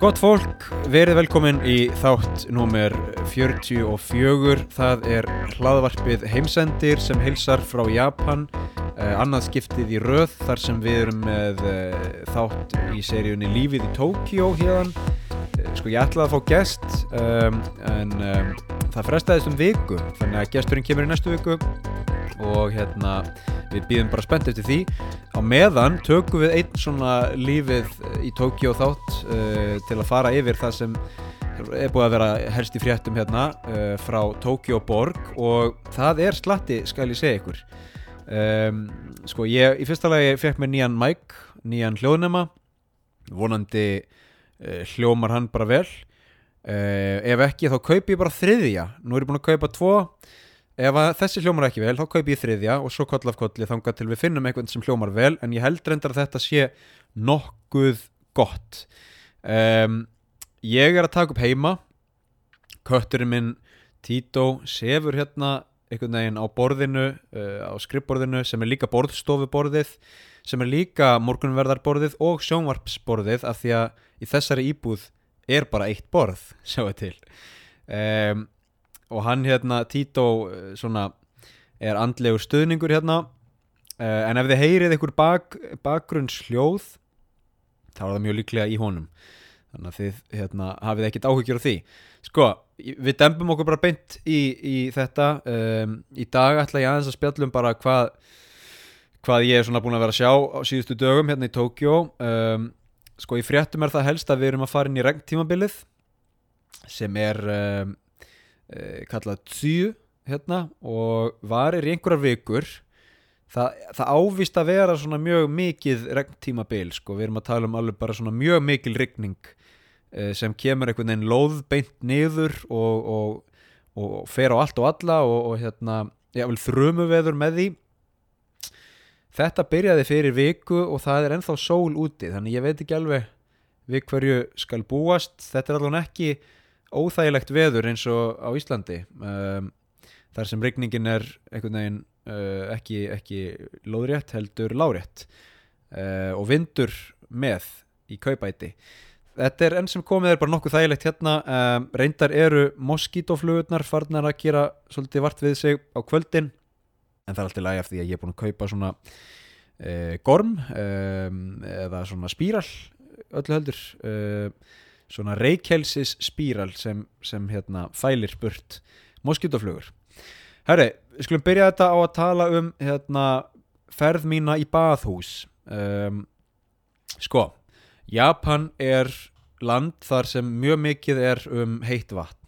Gott fólk, verið velkomin í þátt númer 44. Það er hlaðvarpið heimsendir sem heilsar frá Japan. Uh, annað skiptið í röð þar sem við erum með uh, þátt í seríunni Lífið í Tókjó hérðan. Uh, sko ég ætlaði að fá gest um, en um, það frestaðist um viku þannig að gesturinn kemur í næstu viku og hérna við býðum bara spennt eftir því. Á meðan tökum við einn svona lífið í Tókjó þátt uh, til að fara yfir það sem er búið að vera helst í fréttum hérna uh, frá Tókjó borg. Og það er slatti skal ég segja ykkur. Um, sko ég í fyrsta lagi fekk mér nýjan mæk nýjan hljóðnema. Vonandi uh, hljómar hann bara vel. Ef ekki þá kaup ég bara þriðja. Nú er ég búin að kaupa tvo ef þessi hljómar ekki vel þá kaup ég þriðja og svo koll af kolli þangað til við finnum einhvern sem hljómar vel en ég held reyndar að þetta sé nokkuð gott. Um, ég er að taka upp heima. Kötturinn minn Tito sefur hérna einhvern veginn á borðinu uh, á skrippborðinu sem er líka borðstofuborðið sem er líka morgunverðarborðið og sjónvarpsborðið af því að í þessari íbúð er bara eitt borð sjáu til. Um, og hann hérna Tito uh, svona er andlegur stuðningur hérna. Uh, en ef þið heyrið einhver bak, bakgrunnshljóð þá er það mjög líklega í honum. Þannig að þið hérna, hafið ekkert áhyggjur á því. Sko, við dempum okkur bara beint í, í þetta. Um, í dag ætla ég aðeins að spjallum bara hvað hvað ég er svona búin að vera að sjá á síðustu dögum hérna í Tókjó um, sko í fréttum er það helst að við erum að fara inn í regntímabilið sem er um, uh, kallað Tsu hérna og varir einhverjar vikur. Það, það ávist að vera svona mjög mikið regntímabil sko, við erum að tala um alveg bara svona mjög mikil regning uh, sem kemur einhvern veginn lóð beint niður og, og, og fer á allt og alla og, og hérna, já vel þrömu veður með því. Þetta byrjaði fyrir viku og það er ennþá sól úti þannig ég veit ekki alveg við hverju skal búast. Þetta er alveg ekki óþægilegt veður eins og á Íslandi. Um, þar sem regningin er einhvern veginn uh, ekki, ekki lóðrétt heldur lárétt. Uh, og vindur með í kaupæti. Þetta er enn sem komið er bara nokkuð þægilegt hérna. Um, reyndar eru moskítoflugurnar farnar að gera svolítið vart við sig á kvöldin en það er alltaf lægi af því að ég er búin að kaupa svona uh, gorm um, eða svona spíral öllu heldur. Uh, svona reykjelsis spíral sem, sem hérna fælir burt moskítoflugur Herri, við skulum byrja þetta á að tala um hérna ferð mína í baðhús. Um, sko Japan er land þar sem mjög mikið er um heitt vatn.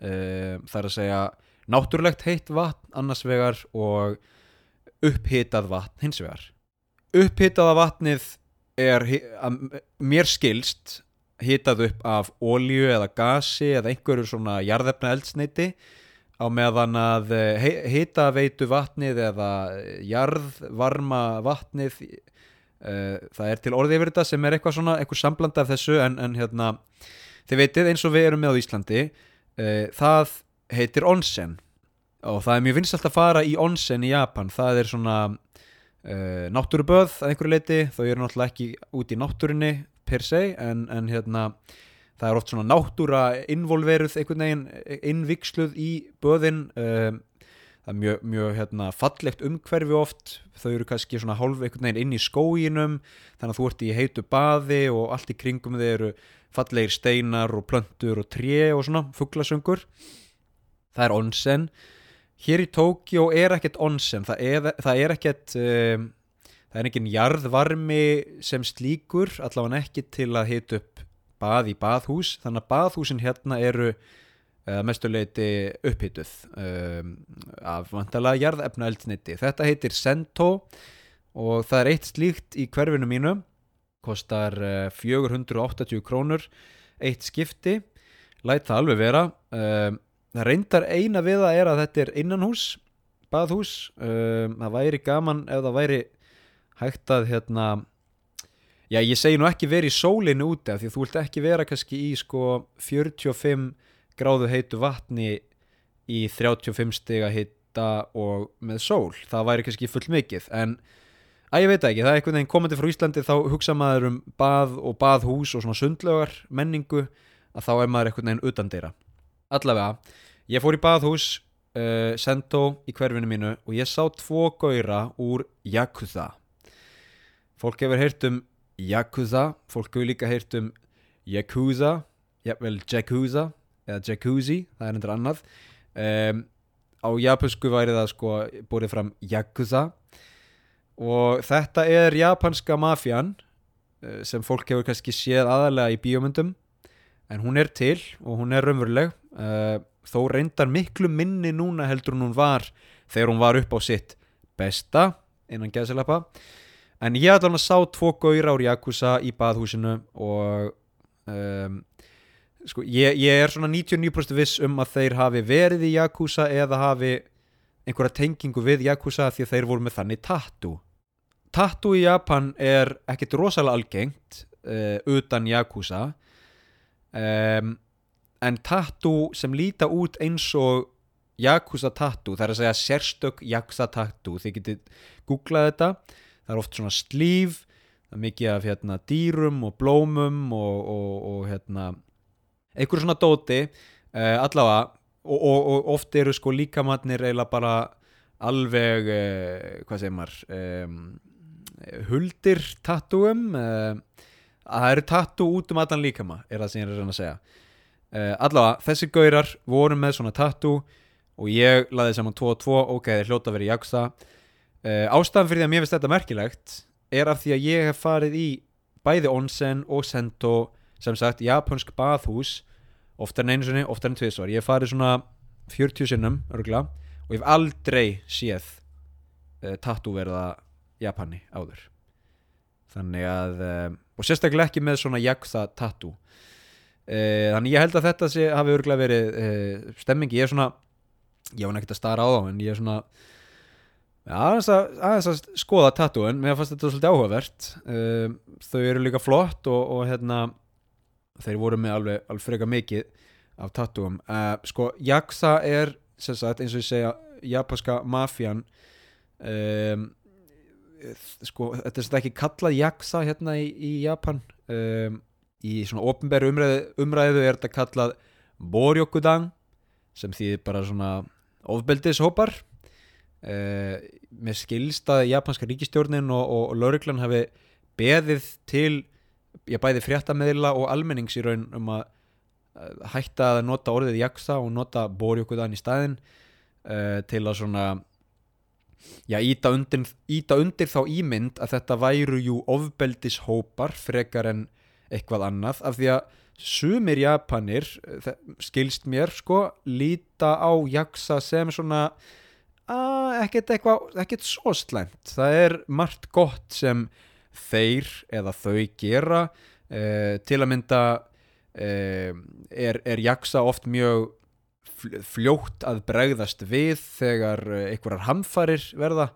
Um, þar að segja náttúrulegt heitt vatn annars vegar og upphitað vatn hins vegar. Upphitaða vatnið er mér skilst hitað upp af ólju eða gasi eða einhverju svona jarðefna eldsneiti á meðan að hita veitu vatnið eða jarðvarma vatnið það er til orðið yfir þetta sem er eitthvað svona eitthvað sambland af þessu en, en hérna þið veitið eins og við erum með á Íslandi það heitir onsen og það er mjög vinsalt að fara í onsen í Japan. Það er svona náttúruböð að einhverju leiti þó ég er náttúrulega ekki út í náttúrunni per se en, en hérna það er oft svona náttúra involveruð einhvern veginn innviksluð í böðin um, það er mjög, mjög hérna, fallegt umhverfi oft þau eru kannski svona hálf einhvern veginn inn í skóginum þannig að þú ert í heitu baði og allt í kringum þið eru fallegir steinar og plöntur og tré og svona fugglasöngur það er onsen. Hér í Tókjó er ekkert onsen það er, það er ekkert um, það er engin jarðvarmi sem slíkur allavega ekki til að hita upp bað í baðhús. Þannig að baðhúsin hérna eru uh, mestuleiti upphituð um, af vantala jarðefna eldniti þetta heitir Sento og það er eitt slíkt í hverfinu mínu. Kostar uh, 480 krónur eitt skipti. Læt það alveg vera. Um, það reyndar eina við það er að þetta er innanhús baðhús. Um, það væri gaman ef það væri hægt að hérna já ég segi nú ekki verið í sólinu úti af því þú vilt ekki vera kannski í sko 45 gráðu heitu vatni í 35 stiga hitta og með sól. Það væri kannski full mikið en að ég veit ekki, það er einhvern veginn komandi frá Íslandi þá hugsa maður um bað og baðhús og svona sundlögar menningu að þá er maður einhvern veginn utan dýra allavega, ég fór í baðhús uh, Sento í hverfinu mínu og ég sá tvo gauðra úr Yakuza fólk hefur heyrt um Yakuza fólk hefur líka heyrt um Yakuza jafnvel Jacuzza eða Jacuzzi, það er endur annað. Um, á japansku væri það sko búið fram Yakuza. Og þetta er japanska mafjan uh, sem fólk hefur kannski séð aðalega í bíómyndum en hún er til og hún er raunveruleg uh, þó reyndar miklu minni núna heldur hún var þegar hún var upp á sitt besta innan gæðsilappa en ég ætla að sá tvo gauðra úr Yakuza í baðhúsinu og um, sko, ég, ég er svona 99% viss um að þeir hafi verið í Yakuza eða hafi einhverja tengingu við Yakuza því að þeir voru með þannig tattoo. Tattoo í Japan er ekkert rosalega algengt uh, utan Yakuza um, en tattoo sem líta út eins og Yakuza tattoo, það er að segja sérstök Yakuza tattoo, þið getið googlað þetta, það er oft svona slíf, það er mikið af hérna, dýrum og blómum og, og, og hérna, einhverju svona dóti uh, allavega og, og oft eru sko líkamannir eiginlega bara alveg uh, hvað segir maður um, huldir tattúum uh, að það eru tattú út um allan líkama er það sem ég er að segja. Allavega þessi gaurar voru með svona tattoo og ég laði saman 2 og 2 ok, þeir hljóta í jaksa uh, ástæðan fyrir því að mér finnst þetta merkilegt er af því að ég hef farið í bæði onsen og sento sem sagt japansk bathús oftar en einu sinni, oftar en tviðsvar ég hef farið svona 40 sinnum örgla, og ég hef aldrei séð uh, tattoo verða Japani áður. Þannig að uh, og sérstaklega ekki með svona jaksa tattoo. Uh, þannig ég held að þetta sé, hafi örgla verið uh, stemming, ég er svona ég var nekkert að stara á þá en ég er svona aðeins, að, aðeins að skoða tattooin. Mér fannst þetta svolítið áhugavert. Uh, þau eru líka flott og, og hérna þeir voru með alveg, alveg freka mikið af tattooum. Uh, sko, Jaksa er sagt eins og ég segja japanska mafjan um, sko, þetta er svona ekki kallað Jaksa hérna í, í Japan. Um, í svona ofnbæru umræðu, umræðu er þetta kallað Boryokudan sem þýðir bara svona ofbeldishópar uh, með skilstaði japanska ríkistjórnin og, og, og lauruglan hafi beðið til ég bæði fréttameðila og almennings í raun um að uh, hætta að nota orðið jaksa og nota borjókuðan í staðin uh, til að svona já, íta undir, íta undir þá ímynd að þetta væru jú ofbeldishópar frekar en eitthvað annað af því að sumir Japanir skilst mér sko líta á jaksa sem svona ekkert eitthvað, ekkert svo slæmt. Það er margt gott sem þeir eða þau gera. Eh, til að mynda eh, er, er jaksa oft mjög fljótt að bregðast við þegar einhverjar hamfarir verða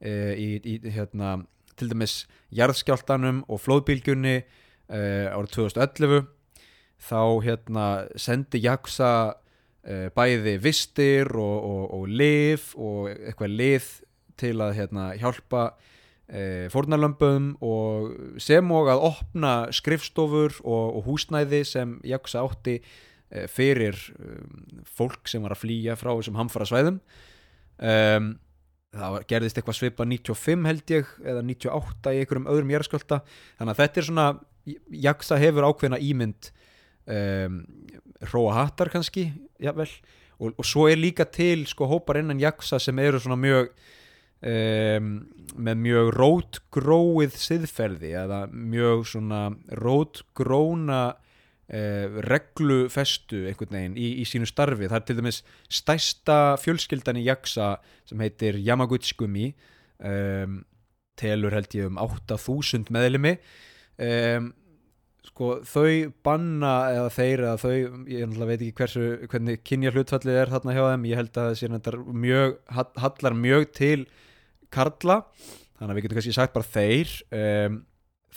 eh, í, í hérna til dæmis jarðskjáltanum og flóðbílgjunni árið 2011 þá hérna sendi Jaksa bæði vistir og, og, og lif og eitthvað lið til að hérna, hjálpa uh, fórnarlömpum og sem og að opna skrifstofur og, og húsnæði sem Jaksa átti uh, fyrir um, fólk sem var að flýja frá þessum hamfara svæðum um, það var, gerðist eitthvað svipa 95 held ég eða 98 í einhverjum öðrum jæraskölda þannig að þetta er svona Jaksa hefur ákveðna ímynd um, hróa hattar kannski jafnvel, og, og svo er líka til sko hópar innan jaksa sem eru svona mjög um, með mjög rótgróið siðferði eða mjög svona rótgróna uh, reglufestu einhvern veginn í, í sínu starfi. Það er til dæmis stæsta fjölskyldan í jaksa sem heitir Yamaguchi-gumi um, telur held ég um 8000 meðlemi um, sko þau banna eða þeir eða þau, ég náttúrulega veit ekki hversu hvernig kynja hlutfallið er þarna hjá þeim. Ég held að það sé náttúrulega mjög hallar mjög til Karla. Þannig að við getum kannski sagt bara þeir. Um,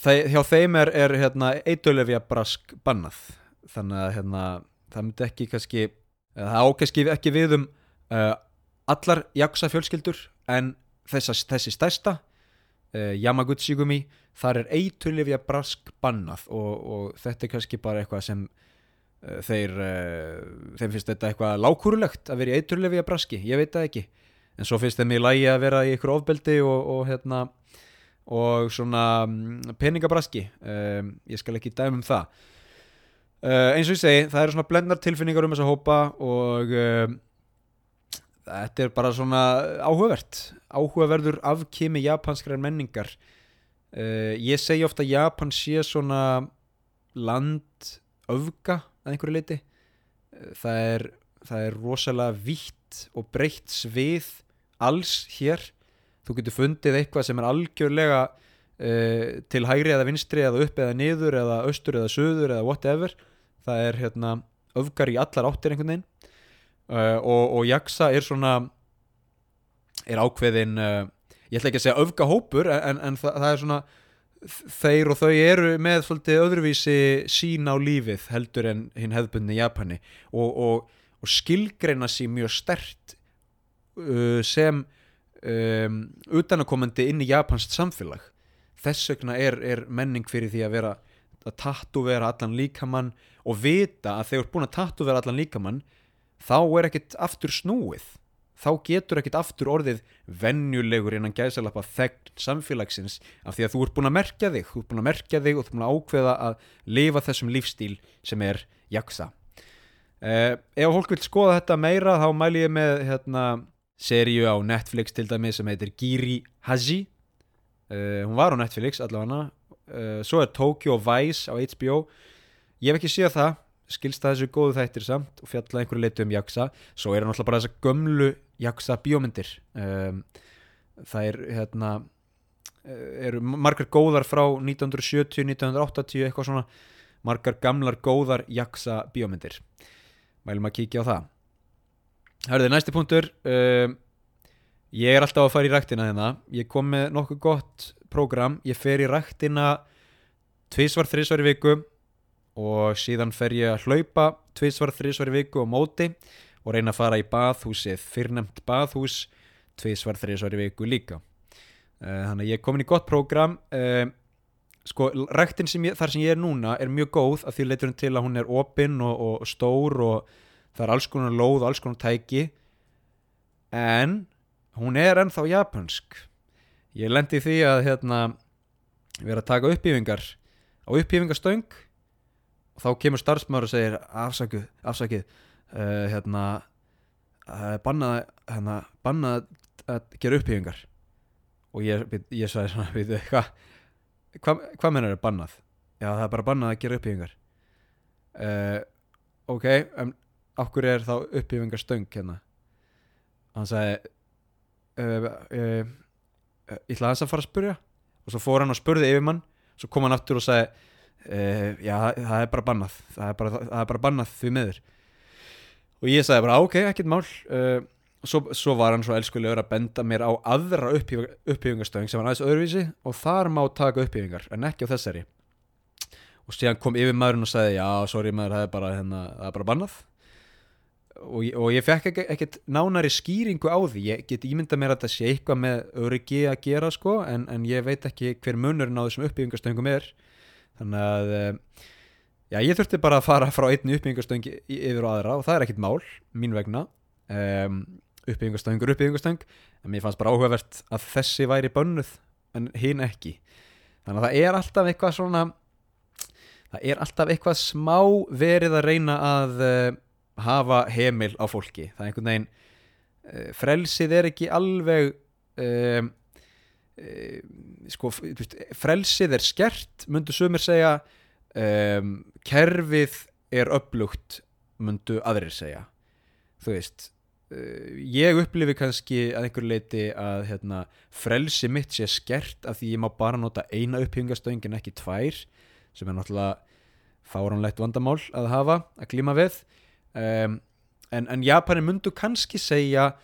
þeir, hjá þeim er, er hérna, eitulefja brask bannað. Þannig að hérna, það myndi ekki kannski, það ákveðski ekki við um uh, allar jaksa fjölskyldur en þessa, þessi stærsta uh, Yamaguchi gumi þar er eiturlifja brask bannað og, og þetta er kannski bara eitthvað sem uh, þeir uh, þeim finnst þetta eitthvað lágkúrulegt að vera í eiturlifja braski, ég veit það ekki. En svo finnst þeim í lægi að vera í ykkur ofbeldi og, og hérna og svona mm, peningabraski. Um, ég skal ekki dæma um það. Uh, eins og ég segi það eru svona blendnar tilfinningar um þessa hópa og um, þetta er bara svona áhugavert. Áhugaverður afkimi japanskrar menningar uh, ég segi ofta að Japan sé svona land öfga að einhverju leiti Uh, það er, það er rosalega vítt og breytt svið alls hér. Þú getur fundið eitthvað sem er algjörlega uh, til hægri eða vinstri eða upp eða niður eða austur eða söður eða whatever. Það er hérna öfgar í allar áttir einhvern veginn. Uh, og, og jaksa er svona er ákveðin uh, ég ætla ekki að segja öfgahópur en, en það, það er svona þeir og þau eru með svolítið öðruvísi sín á lífið heldur en hinn hefðbundni Japani. Og, og, og skilgreina sér mjög stert uh, sem um, utanakomandi inn í japanskt samfélag. Þess vegna er, er menning fyrir því að vera að tattúvera allan líkamann og vita að þegar þú ert búin að tattúvera allan líkamann þá er ekkert aftur snúið þá getur ekkert aftur orðið venjulegur innan gæðsalappa þegn samfélagsins af því að þú ert búin að merkja þig þú ert búin að merkja þig og þú ert búin að ákveða að lifa þessum lífstíl sem er jaksa. Uh, ef fólk vil skoða þetta meira þá mæl ég með hérna, seríu á Netflix til dæmi sem heitir Giri Haji. Uh, hún var á Netflix allavega. Uh, svo er Tokyo Vice á HBO ég hef ekki séð það. Skilst það þessu góðu þættir samt og fjalla einhverju leitu um jaksa. Svo er það náttúrulega bara þessa gömlu jaksa bíómyndir. Um, það er hérna eru margar góðar frá 1970, 1980 eitthvað svona. Margar gamlar góðar jaksa bíómyndir. Mælum að kíkja á það. Hörðu, næsti punktur um, ég er alltaf að fara í ræktina hérna. Ég kom með nokkuð gott prógram. Ég fer í ræktina tvísvar, þrísvar í viku og síðan fer ég að hlaupa tvísvar, þrísvar í viku á móti. og reyna að fara í baðhúsið fyrrnemt baðhús tvísvar, þrísvar í viku líka. Uh, þannig að ég er komin í gott prógram. Uh, sko, ræktin sem ég, þar sem ég er núna er mjög góð að því leitur hún til að hún er opinn og, og stór og það er alls konar lóð og alls konar tæki. En hún er ennþá japansk. Ég lendi því að hérna vera að taka uppífingar. Á uppífingastöng og þá kemur starfsmaður og segir afsakið, afsakið uh, hérna uh, bannað, hérna, bannað að gera uppífingar og ég, ég sagði svona við hvað hva, hva menn er bannað? Já það er bara bannað að gera uppífingar uh, ok en okkur er þá uppífingarstöng hérna? Og hann sagði ég ætla að þess að fara að spurja og svo fór hann og spurði yfirmann. Svo kom hann aftur og sagði já það er bara bannað. Það er bara, það er bara bannað því miður og ég sagði bara ok, ekkert mál. Uh, svo, svo var hann svo elskulegur að benda mér á aðra upphýfingastöðing sem var aðeins öðruvísi og þar má taka upphýfingar en ekki á þessari. Og síðan kom yfirmaðurinn og sagði já, sorry maður, það er bara, hérna, það er bara bannað. Og, og ég fekk ekki, ekkert nánari skýringu á því. Ég get ímynda mér að þetta sé eitthvað með öryggi að gera sko en, en ég veit ekki hver munurinn á þessum uppbyggingastöngum er. Þannig að eh, já, ég þurfti bara að fara frá einni uppbyggingastöng í- yfir á aðra og það er ekkert mál mín vegna. Um, uppbyggingastöng er uppbyggingastöng en mér fannst bara áhugavert að þessi væri bönnuð en hinn ekki. Þannig að það er alltaf eitthvað svona það er alltaf eitthvað smá verið að reyna að uh, hafa heimil á fólki. Það er einhvern veginn uh, frelsið er ekki alveg uh, sko, frelsið er skert myndu sumir segja um, kerfið er upplugt myndu aðrir segja. Þú veist uh, ég upplifi kannski að einhver leiti að hérna, frelsi mitt sé skert af því ég má bara nota eina upphingastöngin ekki tvær sem er náttúrulega fáránlegt vandamál að hafa að glíma við. Um, en, en Japani myndu kannski segja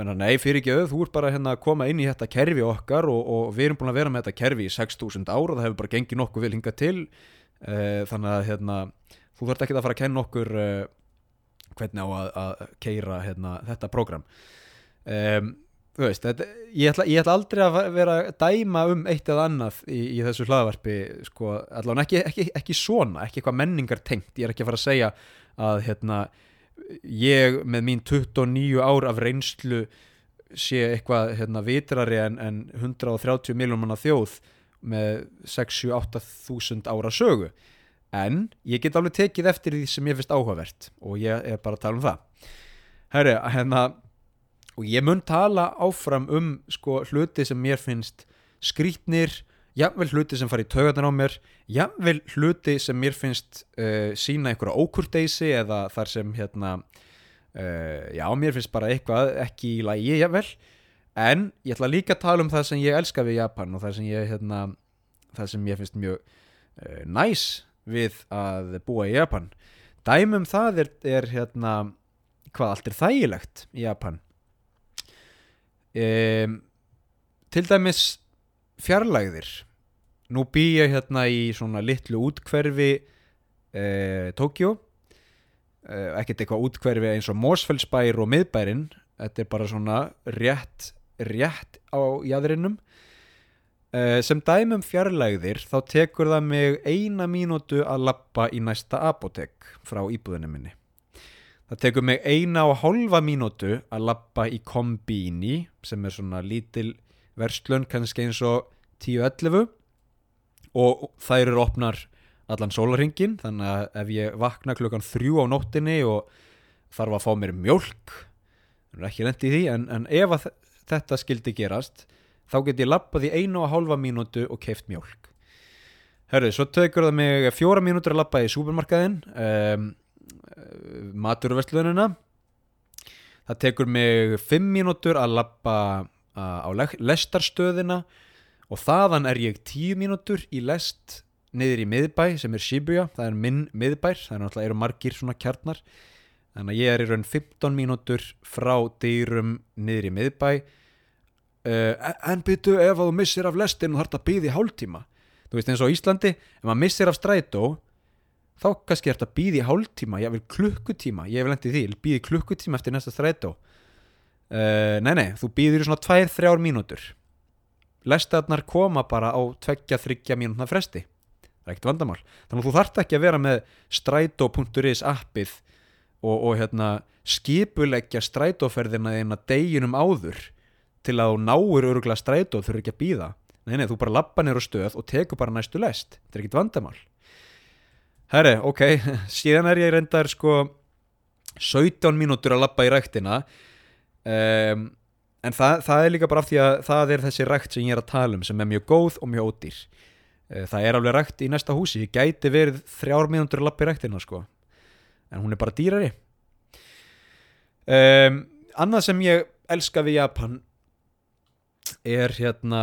nei fyrir ekki auð, þú ert bara hérna að koma inn í þetta kerfi okkar og, og við erum búin að vera með þetta kerfi í 6000 ár og það hefur bara gengið nokkuð vel hingað til uh, þannig að hérna, þú þarft ekki að fara að kenna okkur uh, hvernig á að, að keira hérna, þetta prógram. Um, þú veist, þetta, ég, ætla, ég ætla aldrei að vera að dæma um eitt eða annað í, í þessu hlaðvarpi sko, allavega ekki, ekki, ekki svona ekki eitthvað menningar tengt, ég er ekki að fara að segja að hérna ég með mín 29 ár af reynslu sé eitthvað hérna, vitrari en, en 130 miljónum manna þjóð með 6-7-8 þúsund ára sögu. En ég get alveg tekið eftir því sem ég finnst áhugavert og ég er bara að tala um það. Herri, hérna og ég mun tala áfram um sko hluti sem mér finnst skrítnir, jafnvel hluti sem fari í taugarnar á mér, jafnvel hluti sem mér finnst uh, sína einhverja ókurteysi eða þar sem hérna uh, já, mér finnst bara eitthvað ekki í lagi, jafnvel en ég ætla líka að tala um það sem ég elska við Japan og það sem ég hérna, það sem ég finnst mjög uh, næs við að búa í Japan. Dæmum það er, er hérna hvað allt er þægilegt í Japan. Um, til dæmis fjarlægðir. Nú bý ég hérna í svona litlu útkverfi uh, Tókjó uh, ekkert eitthvað útkverfi eins og Mósfellsbær og miðbærin þetta er bara svona rétt rétt á jæðrinum uh, sem dæmum fjarlægðir þá tekur það mig eina mínútu að lappa í næsta apotek frá íbúðinu minni. Það tekur mig eina og hálfa mínútu að lappa í kombíni sem er svona lítil verslun kannski eins og 10-11 og þær eru opnar allan sólarhingin þannig að ef ég vakna klukkan þrjú á nóttinni og þarf að fá mér mjölk það er ekki lendið í því en, en ef þetta skildi gerast þá get ég lappað í einu og hálfa mínútu og keift mjölk Hörru, svo tekur það mig fjóra mínútur að lappa í súpermarkaðin um, maturverslunina það tekur mig 5 mínútur að lappa á lestarstöðina og þaðan er ég 10 mínútur í lest niður í miðbæ sem er Shibuya, það er minn miðbær það er náttúrulega eru margir svona kjarnar. Þannig að ég er í raun 15 mínútur frá dýrum niður í miðbæ uh, en byttu ef þú missir af lestin og þarf það að býði hálftíma. Þú veist eins og Íslandi, ef maður missir af strætó þá kannski er þetta býði hálftíma, ég vil klukkutíma. Ég vil endið því, býði klukkutíma eftir næsta strætó. Uh, nei nei, þú býðir í svona 2-3 mínútur. Lestaðnar koma bara á 2-3 mínútna fresti. Það er ekkert vandamál, þannig að þú þart ekki að vera með strætó.is appið og, og hérna skipuleggja strætóferðina eina deginum áður til að þú náur örugla strætó þurfi ekki að býða nei nei, þú bara lappa neyru stöð og teku bara næstu lest, þetta er ekkert vandamál. Herri, ok, síðan er ég reyndar sko 17 mínútur að lappa í ræktina. Um, en það, það er líka bara af því að það er þessi rækt sem ég er að tala um sem er mjög góð og mjög ódýr. Uh, það er alveg rækt í næsta húsi. Ég gæti verið þrjár mínútur að lappa í ræktina sko. En hún er bara dýrari. Um, Annað sem ég elska við Japan er hérna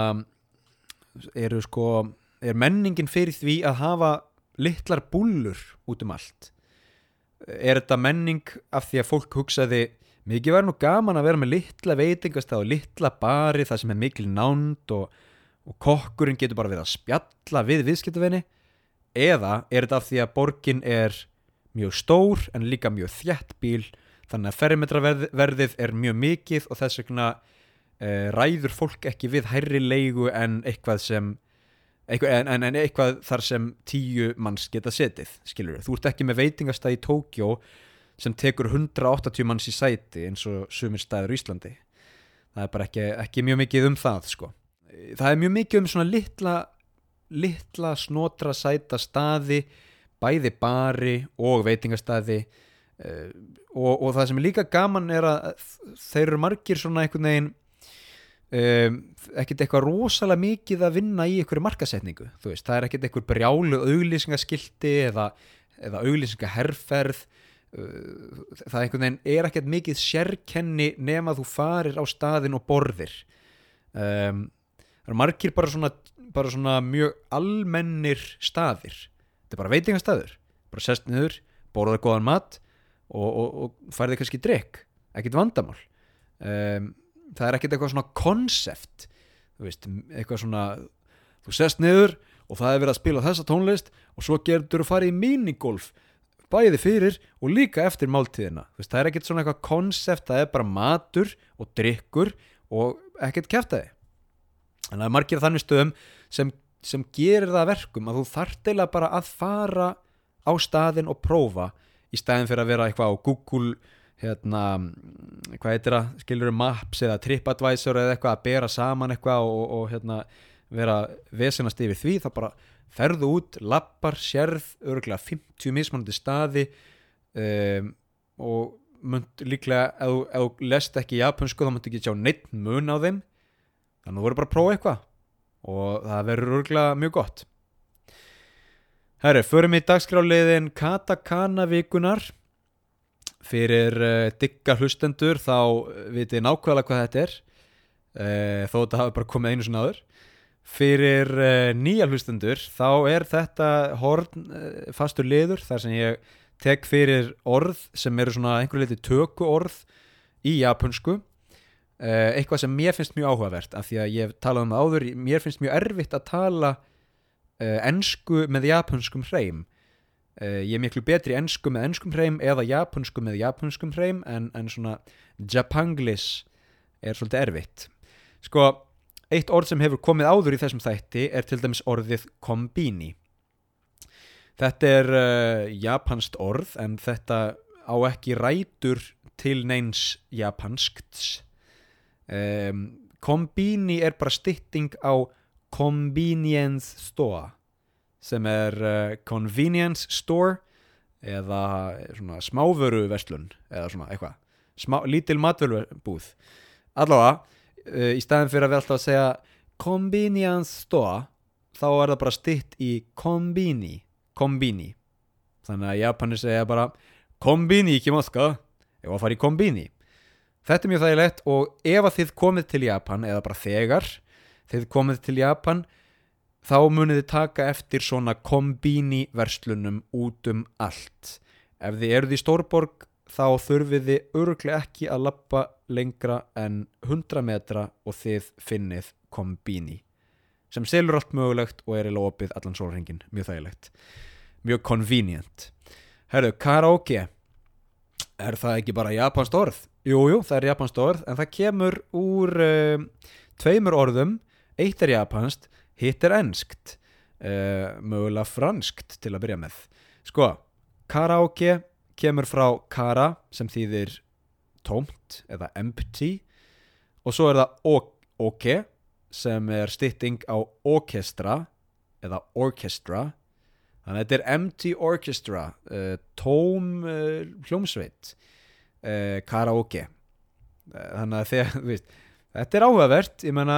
eru sko er menningin fyrir því að hafa litlar búlur út um allt? Er þetta menning af því að fólk hugsaði mikið verður nú gaman að vera með litla veitingastað og litla bari það sem er mikil nánd og, og kokkurinn getur bara við að spjalla við viðskiptavinni eða er þetta af því að borgin er mjög stór en líka mjög þjætt bíl þannig að ferrimetraverðið er mjög mikið og þess vegna e, ræður fólk ekki við hærri leigu en eitthvað sem Eitthvað, en, en eitthvað þar sem tíu manns geta setið, skilur þú ert ekki með veitingastæð í Tókjó sem tekur 180 manns í sæti eins og sumir stæður í Íslandi það er bara ekki, ekki mjög mikið um það sko. það er mjög mikið um svona litla, litla snotra sæta staði bæði bari og veitingastæði uh, og, og það sem er líka gaman er að þeir eru margir svona einhvern veginn um, ekkert eitthvað rosalega mikið að vinna í einhverju markasetningu veist, það er ekkert eitthvað brjálu auglýsingaskildi eða, eða auglýsingaherrferð uh, það er, er ekkert mikið sérkenni nema þú farir á staðin og borðir. Um, það eru margir bara svona, bara svona mjög almennir staðir. Þetta er bara veitingastæður bara sest niður, borðaði góðan mat og, og, og færði kannski drikk ekkert vandamál. Um það er ekkert eitthvað svona konsept þú veist, eitthvað svona þú sest niður og það er verið að spila þessa tónlist og svo gerður þú farið í minigolf bæði fyrir og líka eftir máltíðina. Veist, það er ekkert svona eitthvað konsept það er bara matur og drikkur og ekkert kæftæði en það er margir þannig stöðum sem, sem gerir það að verkum að þú þarft eiginlega bara að fara á staðin og prófa í staðin fyrir að vera eitthvað á Google hérna, hvað heitir það skilur maps eða TripAdvisor eða eitthvað að bera saman eitthvað og, og, hérna, vera vesenast yfir því þá bara ferðu út, lappar, sérð örgulega 50 mismunandi staði um, og mynd líklega, ef þú lest ekki japansku þá myndu ekki sjá neitt mun á þeim. Þannig að þú voru bara að prófa eitthvað. Og það verður örgulega mjög gott. Herri, förum í dagskráliðin Katakana vikunar fyrir uh, digga hlustendur þá uh, vitið nákvæmlega hvað þetta er. Uh, þó þetta hafi bara komið einu sinni áður. Fyrir uh, nýja hlustendur þá er þetta horn fastur liður þar sem ég tek fyrir orð sem eru svona einhverju leiti töku orð í japansku eitthvað sem mér finnst mjög áhugavert af því að ég hef talað um það áður mér finnst mjög erfitt að tala ensku með japanskum hreim uh, ég er miklu betri í ensku með enskum hreim eða japansku með japanskum hreim en, en svona japanglish er svolítið erfitt. Sko, eitt orð sem hefur komið áður í þessum þætti er til dæmis orðið kombini. Þetta er uh, japanskt orð en þetta á ekki rætur til neins japanskt. Um, kombini er bara stytting á convenience store sem er uh, convenience store eða svona smávöru verslun eða svona eitthvað. Smá, lítil matvörubúð allavega, uh, í staðin fyrir að við alltaf að segja convenience store þá er það bara stytt í kombini kombini. Þannig að Japanir segja bara kombini ekki maska ef að fara í kombini. Þetta er mjög þægilegt og ef að þið komið til Japan eða bara þegar þið komið til Japan þá munið þið taka eftir svona kombini verslunum út um allt. Ef þið eruð í Stórborg þá þurfið þið örglega ekki að lappa lengra en 100 metra og þið finnið kombini sem selur allt mögulegt og er í lópið allan sólringin, mjög þægilegt. Mjög convenient. Herðu, karaoke. Er það ekki bara japansk orð? Jújú, jú, það er japansk orð en það kemur úr uh, tveimur orðum. Eitt er japanskt, hitt er enskt. Uh, mögulega franskt til að byrja með. Sko, karaoke kemur frá kara sem þýðir tómt eða empty. Og svo er það ok, ok sem er stytting á orkestra eða orchestra þannig að þetta er empty orchestra uh, tóm uh, hljómsveit karaoke. Þannig að þegar, þú veist þetta er áhugavert, ég menna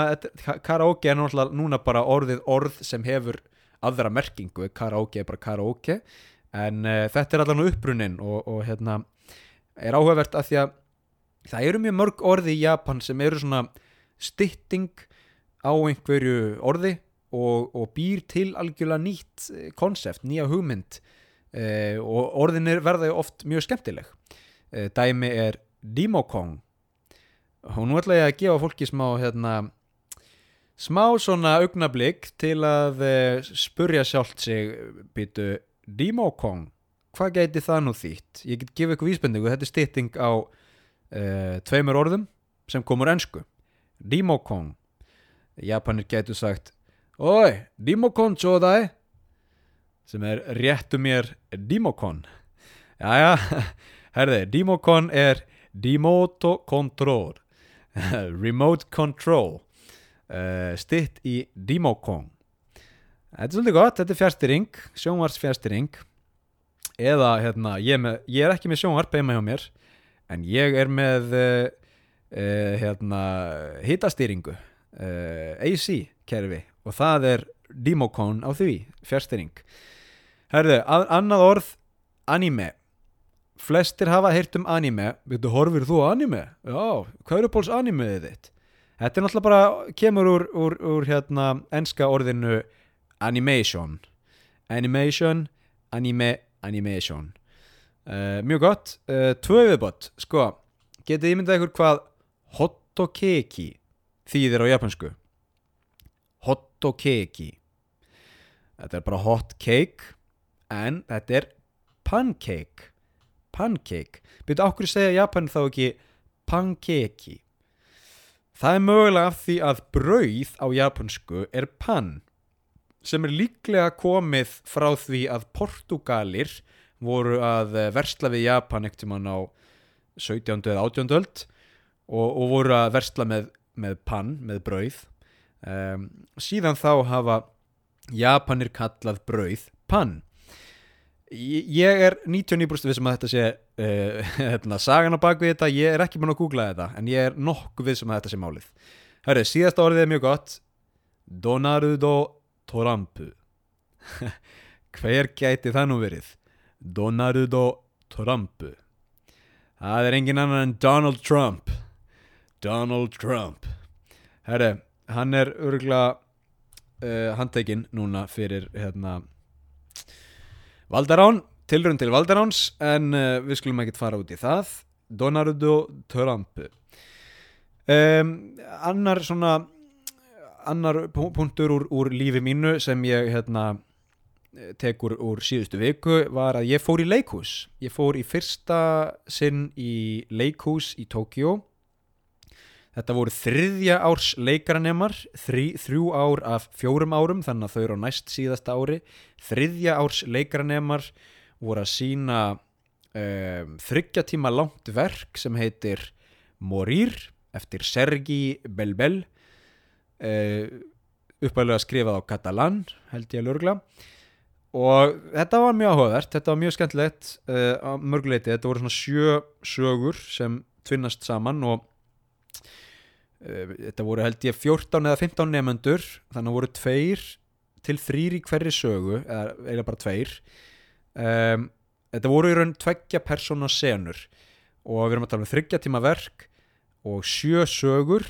karaoke er náttúrulega núna bara orðið orð sem hefur aðra merkingu. Karaoke er bara karaoke. En uh, þetta er allan uppbrunnin og, og hérna er áhugavert að því að það eru mjög mörg orði í Japan sem eru svona stytting á einhverju orði og, og býr til algjörlega nýtt konsept, nýja hugmynd. Eh, og orðin er verða oft mjög skemmtileg. Eh, dæmi er Dimokong og nú ætla ég að gefa fólki smá hérna, smá svona augnablík til að eh, spurja sjálft sig býtu Dimokong hvað gæti það nú þýtt? Ég get gefa ykkur vísbendingu, þetta er stytting á uh, tveimur orðum sem komur ennsku Dimokong Japanir getur sagt Oi, Dimokon tjóðaði sem er réttu mér Dimokon Jæja, herði, Dimokon er Dimoto Control Remote Control uh, Stitt í Dimokon Þetta er svolítið gott, þetta er fjárstyring sjónvars fjárstyring eða hérna, ég, með, ég er ekki með sjónvarp heima hjá mér en ég er með uh, uh, hérna hitastýringu uh, AC kerfi og það er Dimokon á því, fjárstyring Herðu, að, annað orð anime flestir hafa heyrt um anime. Veitu, horfir þú anime? Já, hvað eru bóls animeðið þitt? Þetta er náttúrulega bara, kemur úr, úr, úr hérna enska orðinu animation. Animation, anime, animation. Uh, mjög gott. Uh, tvö viðbott, sko getið ímyndað ykkur hvað hotokeki þýðir á japansku hotokeki þetta er bara hot cake en þetta er pancake pancake byrju okkur segja Japan þá ekki pankeki Það er mögulega af því að brauð á japansku er pann sem er líklega komið frá því að Portugalir voru að eh, versla við Japan ekkert um hann á 17. eða 18. öld og, og voru að versla með, með pann, með brauð um, síðan þá hafa Japanir kallað brauð pann Ég er 99% vissum að þetta sé uh, hérna, sagan á bakvið þetta, ég er ekki búin að googla þetta en ég er nokkuð vissum að þetta sé málið. Hörru, síðasta orðið er mjög gott. Donarudo Torampu Hver gæti það nú verið? Donarudo Torampu Það er engin annan en Donald Trump. Donald Trump. Herre, hann er örgulega uh, handtekinn núna fyrir hérna Valdarán, tilrönd til Valdaráns en uh, við skulum ekkert fara út í það. Donarudo Trump. Um, Annar svona annar punktur úr, úr lífi mínu sem ég hérna tekur úr síðustu viku var að ég fór í leikhús. Ég fór í fyrsta sinn í leikhús í Tókjó þetta voru þriðja árs leikaranemar þrý, þrjú ár af fjórum árum þannig að þau eru á næst síðasta ári. Þriðja árs leikaranemar voru að sína um, þryggja tíma langt verk sem heitir Morir eftir Sergi Belbel uh, uppæðlega skrifað á katalan held ég að lörgla og þetta var mjög áhugavert þetta var mjög skemmtilegt uh, á mörguleiti, þetta voru svona sjö sögur sem tvinnast saman og þetta voru held ég 14 eða 15 nefnendur þannig voru tveir til þrýr í hverri sögu eða eiginlega bara tveir. Um, þetta voru í raun tveggja persóna senur og við erum að tala um þryggja tíma verk og sjö sögur.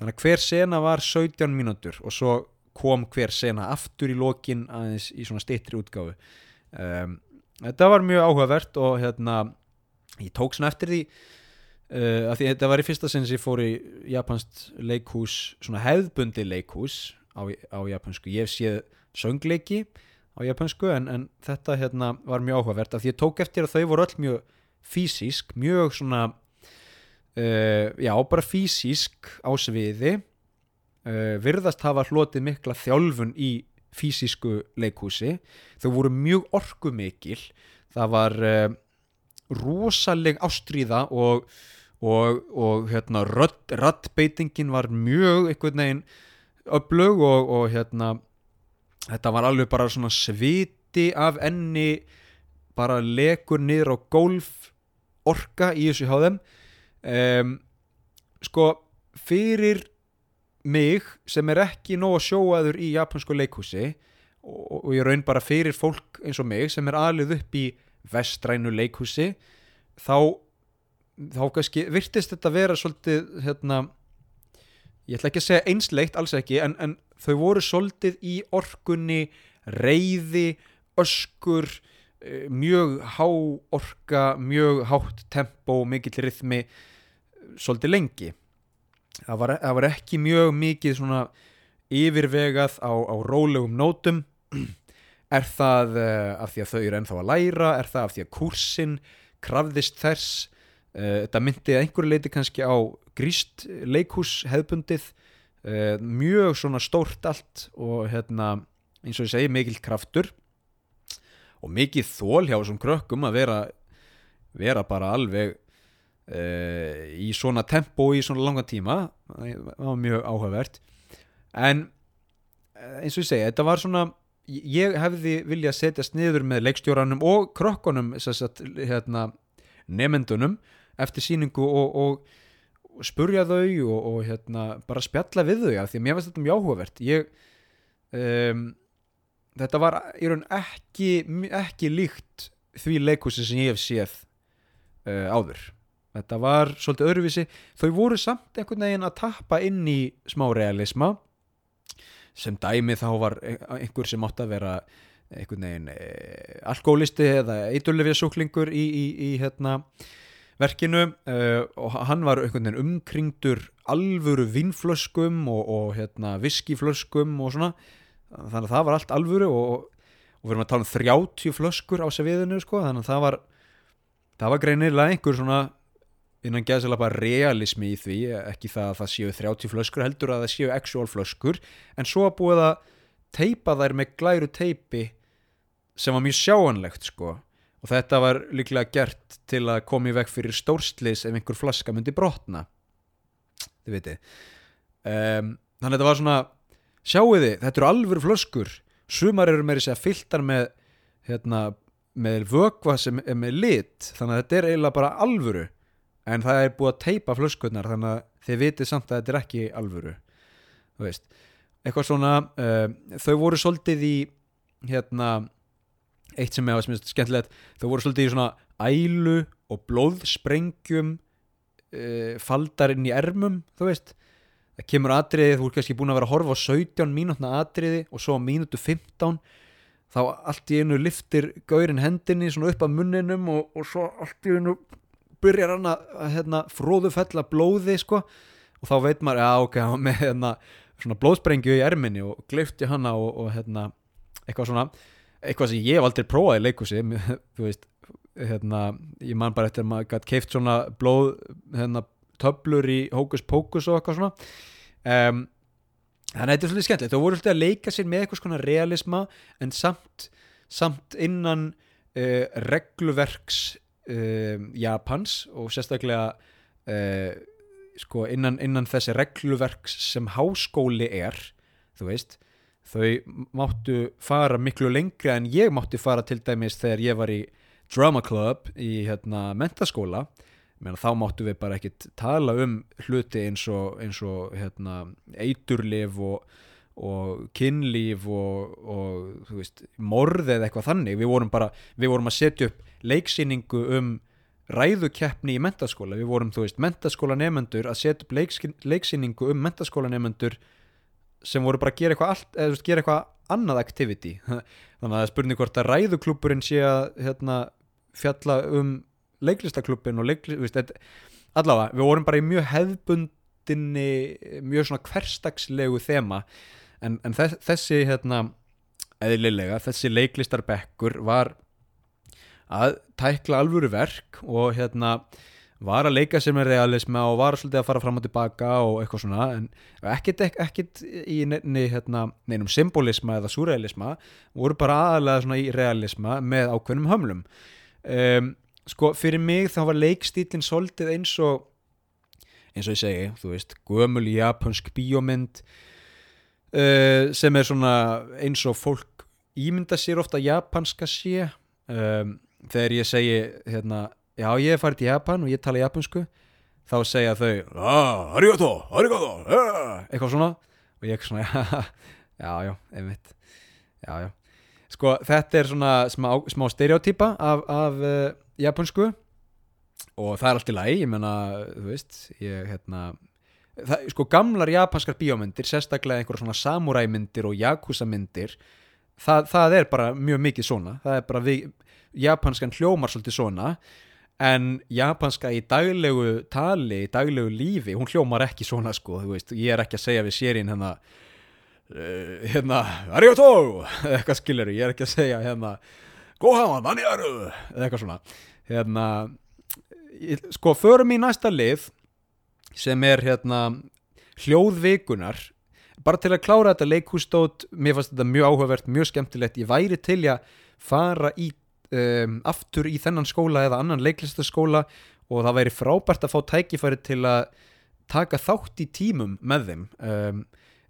Þannig að hver sena var 17 mínútur og svo kom hver sena aftur í lokin aðeins í svona stittri útgáfu. Um, þetta var mjög áhugavert og hérna ég tók svona eftir því uh, að því þetta var í fyrsta sinn sem ég fór í japanskt leikhús svona hefðbundi leikhús á, á japansku ég séð söngleiki á japansku en, en þetta hérna var mjög áhugavert af því ég tók eftir að þau voru öll mjög fysísk, mjög svona uh, já, bara fysísk á sviði. Uh, virðast hafa hlotið mikla þjálfun í fysísku leikhúsi. Þau voru mjög orkumikil. Það var rosaleg ástríða og, og, og hérna, rödd, raddbeitingin var mjög einhvern veginn öflug og, og hérna þetta var alveg bara svona sviti af enni bara lekur niður á gólf orka í þessu þeim. Um, sko fyrir mig sem er ekki nóg að sjóaður í japansku leikhúsi og, og ég raun bara fyrir fólk eins og mig sem er aðlið upp í vestrænu leikhúsi þá þá kannski virtist þetta vera svolítið hérna ég ætla ekki að segja einsleitt, alls ekki en, en þau voru svolítið í orkunni reyði, öskur eh, mjög há orka, mjög hátt tempo, mikill rithmi svolítið lengi. Það var, það var ekki mjög mikið svona yfirvegað á, á rólegum nótum. Er það uh, af því að þau eru ennþá að læra? Er það af því að kursin krafðist þess þetta myndi að einhverju leiti kannski á gríst leikhús hefðbundið uh, mjög svona stórt allt og hérna eins og ég segi mikil kraftur og mikið þól hjá þessum krökkum að vera vera bara alveg uh, í svona tempo í svona langa tíma. Það var mjög áhugavert. En eh, eins og ég segi, þetta var svona ég hefði viljað setjast niður með leikstjóranum og krökkunum hérna, nefendunum eftir síningu og, og, og spurja þau og, og hérna, bara spjalla við þau af því að mér finnst þetta mjög áhugavert. Ég um, þetta var í raun ekki, ekki líkt því leikhúsi sem ég hef séð uh, áður. Þetta var svolítið öðruvísi. Þau voru samt einhvern veginn að tappa inn í smá realisma. Sem dæmi þá var einhver sem átt að vera einhvern veginn e, alkoholisti eða eiturlefja súklingur í, í, í hérna, verkinu uh, og hann var einhvern veginn umkringdur alvöru vinnflöskum og, og hérna, viskiflöskum og svona. Þannig að það var allt alvöru og, og við erum að tala um 30 flöskur á sefiðinu sko, þannig að það var það var greinilega einhver svona innan geðsala bara realismi í því ekki það að það séu 30 flöskur heldur að það séu actual flöskur en svo að búið að teipa þær með glæru teipi sem var mjög sjáanlegt sko og þetta var líklega gert til að koma í veg fyrir stórslis ef einhver flaska myndi brotna. Þið veitir um, þannig að þetta var svona sjáu þið, þetta eru alvöru flöskur. Sumar eru meiri segja fylltar með hérna, með vökva sem er með lit. Þannig að þetta er eiginlega bara alvöru. En það er búið að teipa flöskurnar þannig að þið vitið samt að þetta er ekki alvöru. Þú veist. Eitthvað svona, uh, þau voru svolítið í hérna eitt sem er að skemmtilegt þau voru svolítið í svona ælu og blóðsprengjum uh, faldar inn í ermum þú veist, það kemur atriði þú er kannski búin að vera að horfa á 17 mínútna atriði og svo á mínútu 15 þá allt í einu liftir gaurin hendinni svona upp að munninum og, og svo allt í einu byrjar hann að, að hérna, fróðu fella blóði sko. Og þá veit maður, já ok, hann var með hérna, svona blóðsprengju í erminni og glifti hana og, og hérna, eitthvað svona eitthvað sem ég hef aldrei prófað í leikusi þú veist, hérna ég man bara eftir að maður gæti keift svona blóð, hérna, töblur í hókus pókus og eitthvað svona. Um, þannig að þetta er svolítið skemmtilegt. Þú voru svolítið að leika sér með eitthvað svona realisma en samt, samt innan uh, regluverks uh, Japans og sérstaklega uh, sko innan, innan þessi regluverks sem háskóli er þú veist þau máttu fara miklu lengri en ég mátti fara til dæmis þegar ég var í drama club í hérna mentaskóla Menna, þá máttu við bara ekkit tala um hluti eins og, eins og hérna, eiturlif og, og kynlíf og, og veist, morð eða eitthvað þannig. Við vorum bara, við vorum að setja upp leiksýningu um ræðukeppni í mentaskóla, við vorum veist mentaskóla nefendur að setja upp leiksýningu um mentaskóla nefendur sem voru bara að gera eitthvað, allt, eða, veist, gera eitthvað annað activity. Þannig að það er spurning hvort að ræðuklúpurinn sé að hérna, fjalla um leiklistaklubbin og leiklistaklubbin allavega, við vorum bara í mjög hefðbundinni mjög svona hverstagslegu þema en, en þessi hérna eðlilega, þessi leiklistarbekkur var að tækla alvöru verk og hérna var að leika sér með realisma og var svolítið að fara fram og tilbaka og eitthvað svona en ekkit, ekkit í nefni, hérna, neinum symbolisma eða surrealisma voru bara aðalega svona í realisma með ákveðnum hömlum. Um, sko fyrir mig þá var leikstílinn svolítið eins og eins og ég segi, þú veist gömul japansk bíómynd uh, sem er svona eins og fólk ímynda sér ofta japanska sé. Um, þegar ég segi hérna, já ég er farið til Japan og ég tala japansku þá segja þau ah, arigato, arigato ah, eitthvað svona. Og ég er svona já, já, einmitt. Já, já. Sko þetta er svona smá, smá stereotýpa af, af uh, japansku og það er allt í lagi, ég menna þú veist, ég hérna það, sko gamlar japanskar bíómyndir sérstaklega einhverja svona samuræmyndir og yakuza-myndir það, það er bara mjög mikið svona. Það er bara við, japanskan hljómar svolítið svona en japanska í daglegu tali í daglegu lífi, hún hljómar ekki svona sko, ég er ekki að segja við sérinn hérna uh, hérna, arigato! eitthvað skilur, ég er ekki að segja hérna gohaman, nani aru! eða eitthvað svona. Hérna, sko, förum í næsta lið sem er hérna hljóðvikunar. Bara til að klára þetta leikhústót mér fannst þetta mjög áhugavert, mjög skemmtilegt. Ég væri til að fara í um, aftur í þennan skóla eða annan leiklistaskóla og það væri frábært að fá tækifæri til að taka þátt í tímum með þeim. Um,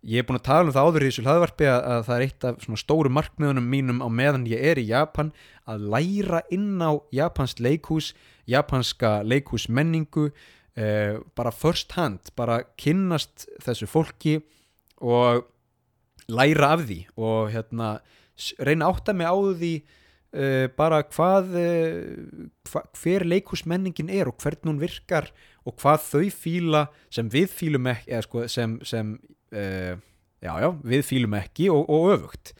ég er búin að tala um það áður í þessu hlaðvarpi að, að það er eitt af stóru markmiðunum mínum á meðan ég er í Japan að læra inn á japansk leikhús japanska leikhúsmenningu eh, bara first hand bara kynnast þessu fólki og læra af því og hérna reyna að átta mig á því uh, bara hvað uh, hva, hver leikhúsmenningin er og hvern hún virkar og hvað þau fíla sem við fílum ekki eða sko sem, sem uh, já já, við fílum ekki og, og öfugt.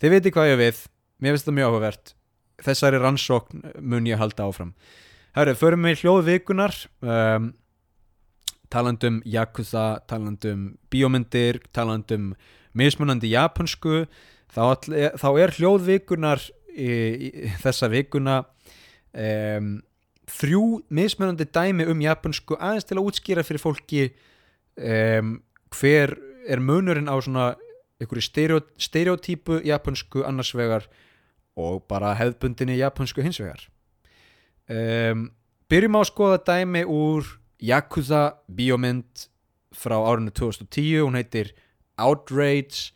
Þið veitir hvað ég við. Mér finnst þetta mjög áhugavert. Þessari rannsókn mun ég halda áfram. Herru, förum við hljóðvikunar um, talandum Yakuza, talandum bíómyndir, talandum mismunandi japansku þá, all, þá er hljóðvikunar í, í þessa vikuna um, þrjú mismunandi dæmi um japansku aðeins til að útskýra fyrir fólki um, hver er munurinn á svona einhverju stereo, stereotypu japansku annars vegar og bara hefðbundinni japansku hins vegar. Um, byrjum á að skoða dæmi úr Yakuza bíómynd frá árinu 2010 hún heitir Outrage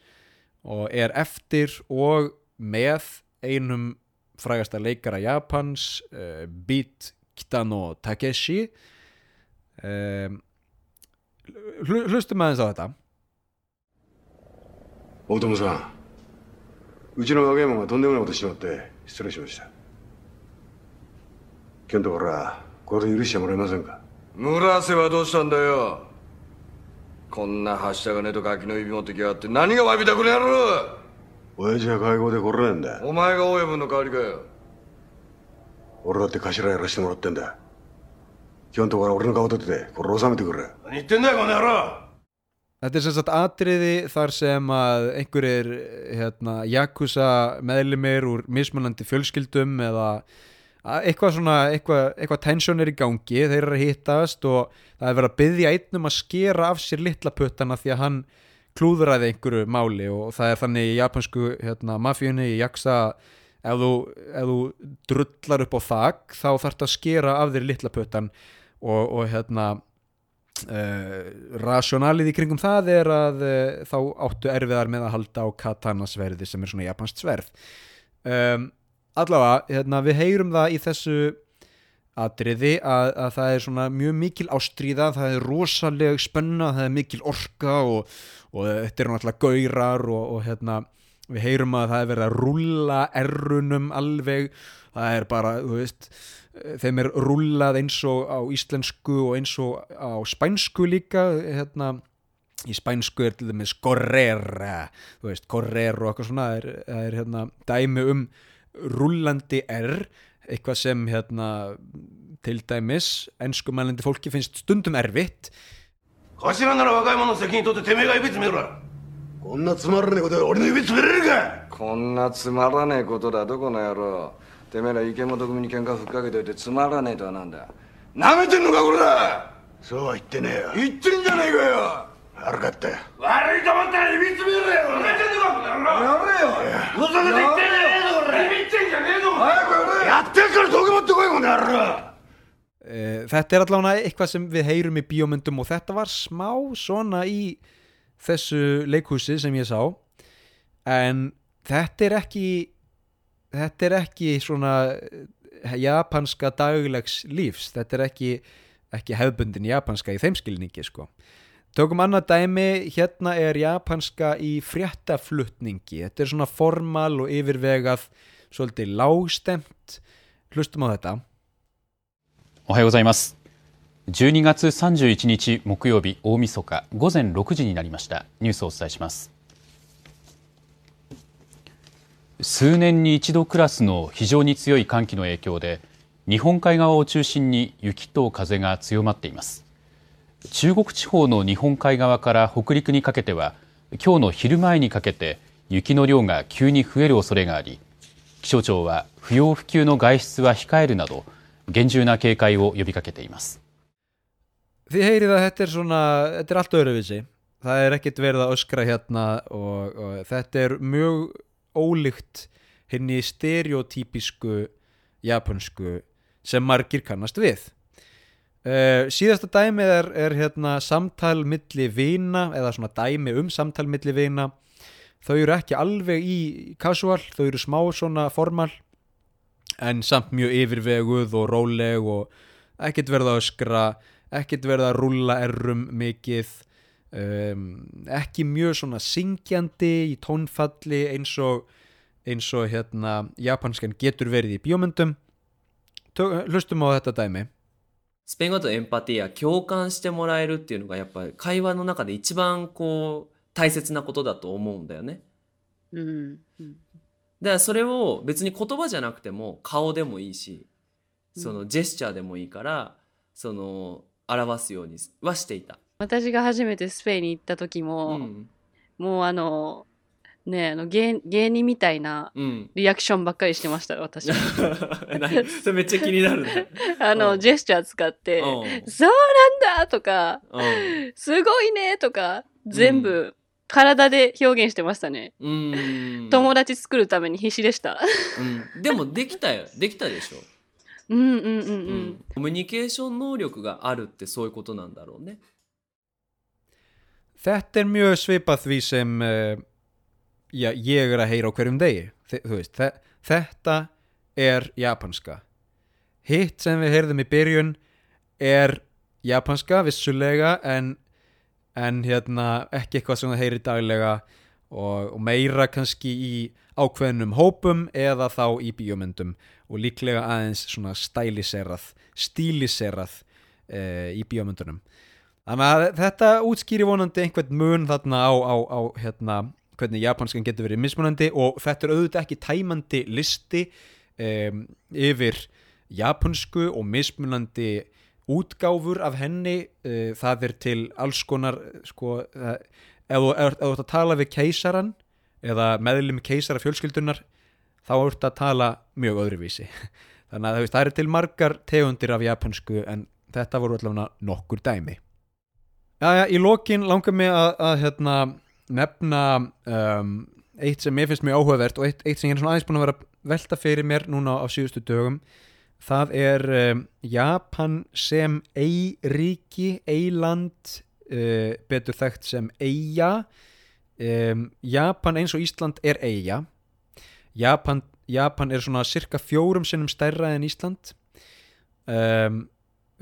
og er eftir og með einum frægasta leikara Japans uh, Beat Kitano Takeshi. Um, hl hlustum aðeins á þetta. 大友さんうちの若山がとんでもないことしちまって失礼しました今日のところはこれで許してもらえませんか村瀬はどうしたんだよこんなはした金とガキの指持ってきやがって何がわびたくなる親父が会合で来れねえんだお前が親分の代わりかよ俺だって頭やらせてもらってんだ今日のところは俺の顔立ててこれ収めてくれ何言ってんだよこの野郎 Þetta er sem sagt atriði þar sem að einhverjir hérna, Yakuza meðlimir úr mismunandi fjölskyldum eða að eitthvað svona, eitthvað, eitthvað tension er í gangi, þeir eru að hittast og það er verið að byggja einnum að skera af sér litla puttana því að hann klúðraði einhverju máli og það er þannig í japansku hérna, mafíunni í Jaksa ef þú, ef þú drullar upp á þak þá þarf þetta að skera af þér litla puttan og, og hérna Uh, rationalið í kringum það er að uh, þá áttu erfiðar með að halda á katana sverði sem er svona japansk sverð. Um, allavega, hérna, við heyrum það í þessu atriði að, að það er svona mjög mikil ástríða það er rosaleg spenna, það er mikil orka og, og þetta eru náttúrulega gaurar og, og hérna við heyrum að það er verið að rúlla errunum alveg. Það er bara, þú veist þeim er rúllað eins og á íslensku og eins og á spænsku líka hérna. Í spænsku er til dæmis correra þú veist, correr og eitthvað svona það er, er hérna dæmi um rúllandi R eitthvað sem hérna til dæmis ennskumælandi fólki finnst stundum erfitt 頭なら若い者の責任取っててめえが指詰めろこんなつまらねえことで俺の指詰めれるかこんなつまらねえことだ。どこの野郎。てめえら池本組に喧嘩ふっかけといてつまらねえとはなんだ。なめてんのかこれだ。そうは言ってねえよ。言ってんじゃねえかよ。悪かったよ。悪いと思ったら指詰めろよ。なめてんのかこの野郎。やれよ。嘘で言ってんじゃねえぞこれビビってんじゃねえぞ早くやれやってっから道具持ってこいこの野郎。Eh, þetta er allavega eitthvað sem við heyrum í bíómyndum og þetta var smá svona í þessu leikhúsi sem ég sá. En þetta er ekki þetta er ekki svona eh, japanska daglegs lífs. Þetta er ekki, ekki hefbundin japanska í þeim skilningi sko. Tökum annað dæmi, hérna er japanska í fréttaflutningi. Þetta er svona formal og yfirvegað svolítið lágstemt. Hlustum á þetta おはようございます。12月31日木曜日大晦日午前6時になりました。ニュースをお伝えします。数年に一度クラスの非常に強い寒気の影響で日本海側を中心に雪と風が強まっています。中国地方の日本海側から北陸にかけては今日の昼前にかけて雪の量が急に増える恐れがあり気象庁は不要不急の外出は控えるなど厳重な警戒を呼びかけています。 Þið heyrið að þetta er svona, þetta er allt öðruvísi. Það er ekkert verið að öskra hérna og, og þetta er mjög ólíkt henni stereotypísku japansku sem margir kannast við. Uh, síðasta dæmi er, er hérna samtal milli vina eða svona dæmi um samtal milli vina. Þau eru ekki alveg í casual, þau eru smá svona formal en samt mjög yfirveguð og róleg og ekkert verið að öskra ekkert verið að rúlla errum mikið um, ekki mjög svona syngjandi í tónfalli eins og eins og hérna japanskan getur verið í bíómyndum Tö- hlustum á þetta dæmi スペイン語だとエンパティア、共感してもらえるっていうのがやっぱり会話の中で一番こう大切なことだと思うんだよね。うんうん だからそれを別に言葉じゃなくても顔でもいいし、そのジェスチャーでもいいから、その表すようにはしていた。私が初めてスペインに行った時も、うん。もうあのねあの芸芸人みたいなうんリアクションばっかりしてましたよ私 何？それめっちゃ気になるね あの、うんジェスチャー使ってうん「そうなんだ!」とかうん「すごいね!」とか全部体で表現してましたね、うん友達作るために必死でしたうんでもできたよできたでしょ、うんうんうんう、うんんコミュニケーション能力があるってそういうことなんだろうね Þetta er mjög svipað því sem uh, já, ég er að heyra á hverjum degi Þe, þú veist, þe þetta er japanska hitt sem við heyrðum í byrjun er japanska vissulega en, en hérna ekki eitthvað sem það heyri daglega og, og meira kannski í ákveðnum hópum eða þá í bíómyndum og líklega aðeins svona stæliserað stíliserað uh, í bíómyndunum. Þannig að þetta útskýri vonandi einhvern mun þarna á, á, á hérna, hvernig japanskan getur verið mismunandi og þetta er auðvitað ekki tæmandi listi um, yfir japansku og mismunandi útgáfur af henni uh, það er til alls konar sko, uh, ef þú ert að tala við keisaran eða meðlum keisara fjölskyldunar þá ert að tala mjög öðruvísi. Þannig að það eru til margar tegundir af japansku en þetta voru allavega nokkur dæmi. Jæja, í lokin langar mig að, að hérna, nefna um, eitt sem mér finnst mjög áhugavert og eitt, eitt sem ég er svona aðeins búin að vera velta fyrir mér núna á síðustu dögum það er um, Japan sem ei-ríki, ei-land uh, betur þekkt sem eiga um, Japan eins og Ísland er eiga Japan, Japan er svona cirka fjórum sinnum stærra en Ísland. Um,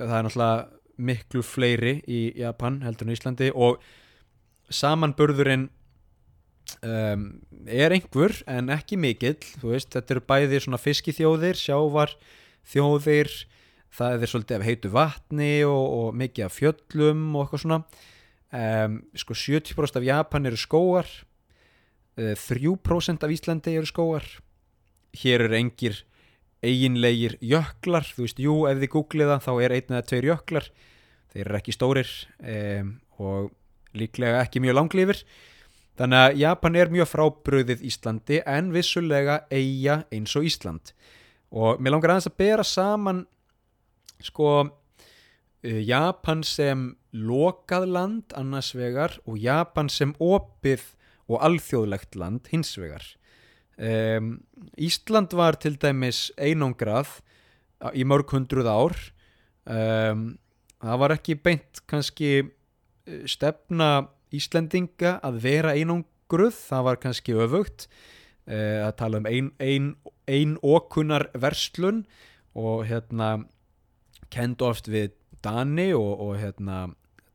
það er náttúrulega miklu fleiri í Japan heldur en Íslandi og samanburðurinn um, er einhver en ekki mikill. Veist, þetta eru bæði svona fiskiþjóðir sjávar þjóðir það er svolítið af heitu vatni og, og mikið af fjöllum og eitthvað svona. Um, sko 70% af Japan eru skóar uh, 3% af Íslandi eru skóar hér eru engir eiginlegir jöklar. Þú veist, jú, ef þið googlið það þá er einn eða tveir jöklar. Þeir eru ekki stórir um, og líklega ekki mjög langlifir þannig að Japan er mjög frábröðið Íslandi en vissulega eiga eins og Ísland og mér langar aðeins að bera saman sko uh, Japan sem lokað land annars vegar og Japan sem opið og alþjóðlegt land hins vegar. Um, Ísland var til dæmis einangrað í mörg hundruð ár. Um, það var ekki beint kannski eh, stefna Íslendinga að vera einangruð það var kannski öfugt uh, að tala um ein, ein, ein okunar verslun og hérna kend oft við Dani og, og hérna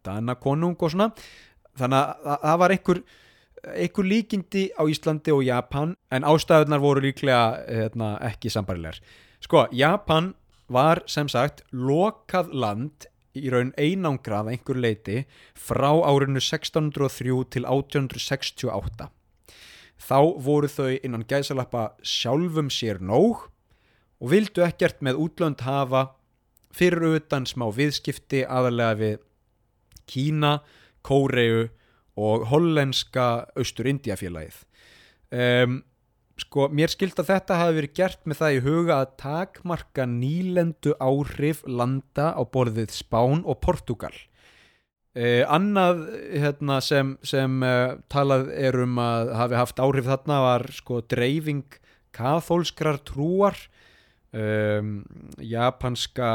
Danakonung og svona. Þannig að það- var einhver einhver líkindi á Íslandi og Japan en ástæðunar voru líklega hérna, ekki sambarilegar sko, Japan var sem sagt lokað land í raun einangrað að einhver leiti frá árinu 1603 til 1868 þá voru þau innan gæsalappa sjálfum sér nóg og vildu ekkert með útlönd hafa fyrir utan smá viðskipti aðalega við Kína, Kóreu og hollenska Austur-Indiafélagið um, sko, mér skild að þetta hafi verið gert með það í huga að takmarka nýlendu áhrif landa á borðið Spán og Portugal uh, annað hérna, sem, sem uh, talað er um að hafi haft áhrif þarna var sko dreifing kathólskrar trúar. Japanska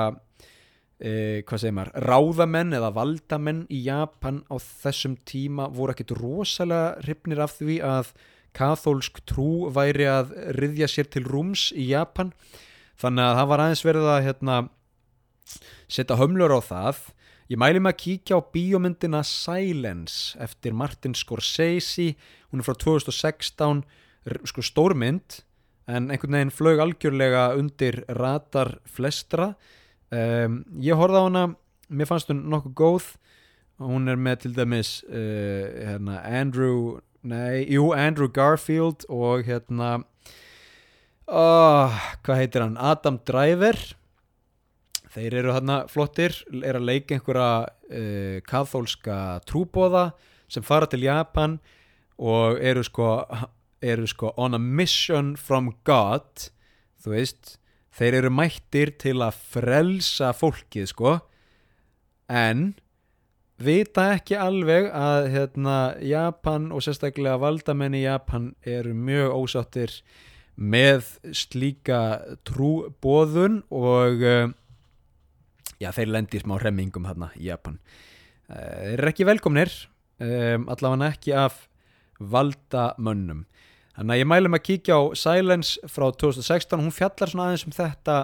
eh, hvað segir maður, ráðamenn eða valdamenn í Japan á þessum tíma voru ekkit rosalega hrifnir af því að kathólsk trú væri að ryðja sér til rúms í Japan. Þannig að það var aðeins verið að hérna, setja hömlur á það ég mæli mig að kíkja á bíómyndina Silence eftir Martin Scorsese. Hún er frá 2016 r- sko stórmynd en einhvern veginn flög algjörlega undir ratar flestra. Um, ég horfði á hana mér fannst hún nokkuð góð. Hún er með til dæmis uh, hérna, Andrew nei, jú, Andrew Garfield og hérna oh, hvað heitir hann? Adam Driver þeir eru hérna flottir er að leika einhverja uh, kathólska trúbóða sem fara til Japan og eru sko eru sko on a mission from God þú veist. Þeir eru mættir til að frelsa fólkið sko. En vita ekki alveg að hérna, Japan og sérstaklega valdamenn í Japan eru mjög ósáttir með slíka trúbóðun og uh, já, þeir lendir smá remmingum hérna í Japan. Uh, þeir eru ekki velkomnir um, allavega ekki af valdamönnum. Þannig að ég mælum að kíkja á Silence frá 2016 hún fjallar svona aðeins um þetta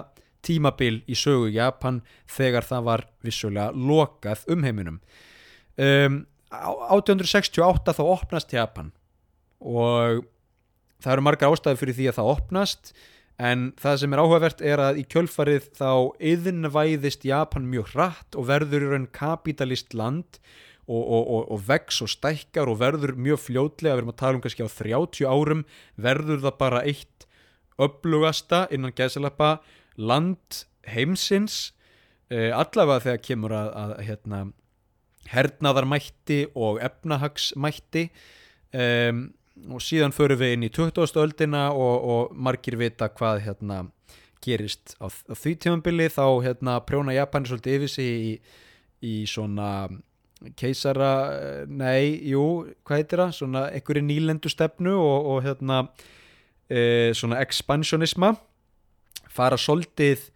tímabil í sögu Japan þegar það var vissulega lokað um heiminum. Um, 1868 þá opnast Japan og það eru margar ástæði fyrir því að það opnast en það sem er áhugavert er að í kjölfarið þá yðinvæðist Japan mjög hratt og verður í raun kapitalist land og, og, og, og vex og stækkar og verður mjög fljótlega, við erum að tala um kannski á 30 árum, verður það bara eitt upplugasta innan gæðsalappa land heimsins eh, allavega þegar kemur að, að hérna, hernaðarmætti og efnahagsmætti. Um, og síðan förum við inn í 20. öldina og, og margir vita hvað hérna gerist á, á því tímambili þá hérna prjóna Japani svolítið yfir sig í, í svona keisara, nei, jú hvað heitir það, svona einhverju nýlendu stefnu og, og hérna e, svona expansionisma fara svolítið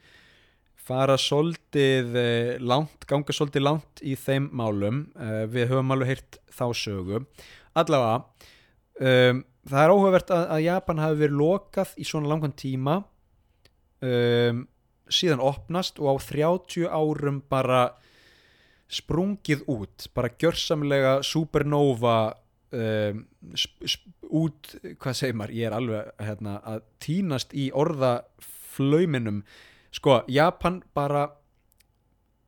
fara svolítið eh, langt, ganga svolítið langt í þeim málum. Eh, við höfum alveg heyrt þá sögu. Allavega um, það er óhugavert að, að Japan hafi verið lokað í svona langan tíma. Um, síðan opnast og á 30 árum bara sprungið út bara gjörsamlega supernova um, sp sp út, hvað segir maður? Ég er alveg hérna, að týnast í orðaflauminum. Sko, Japan bara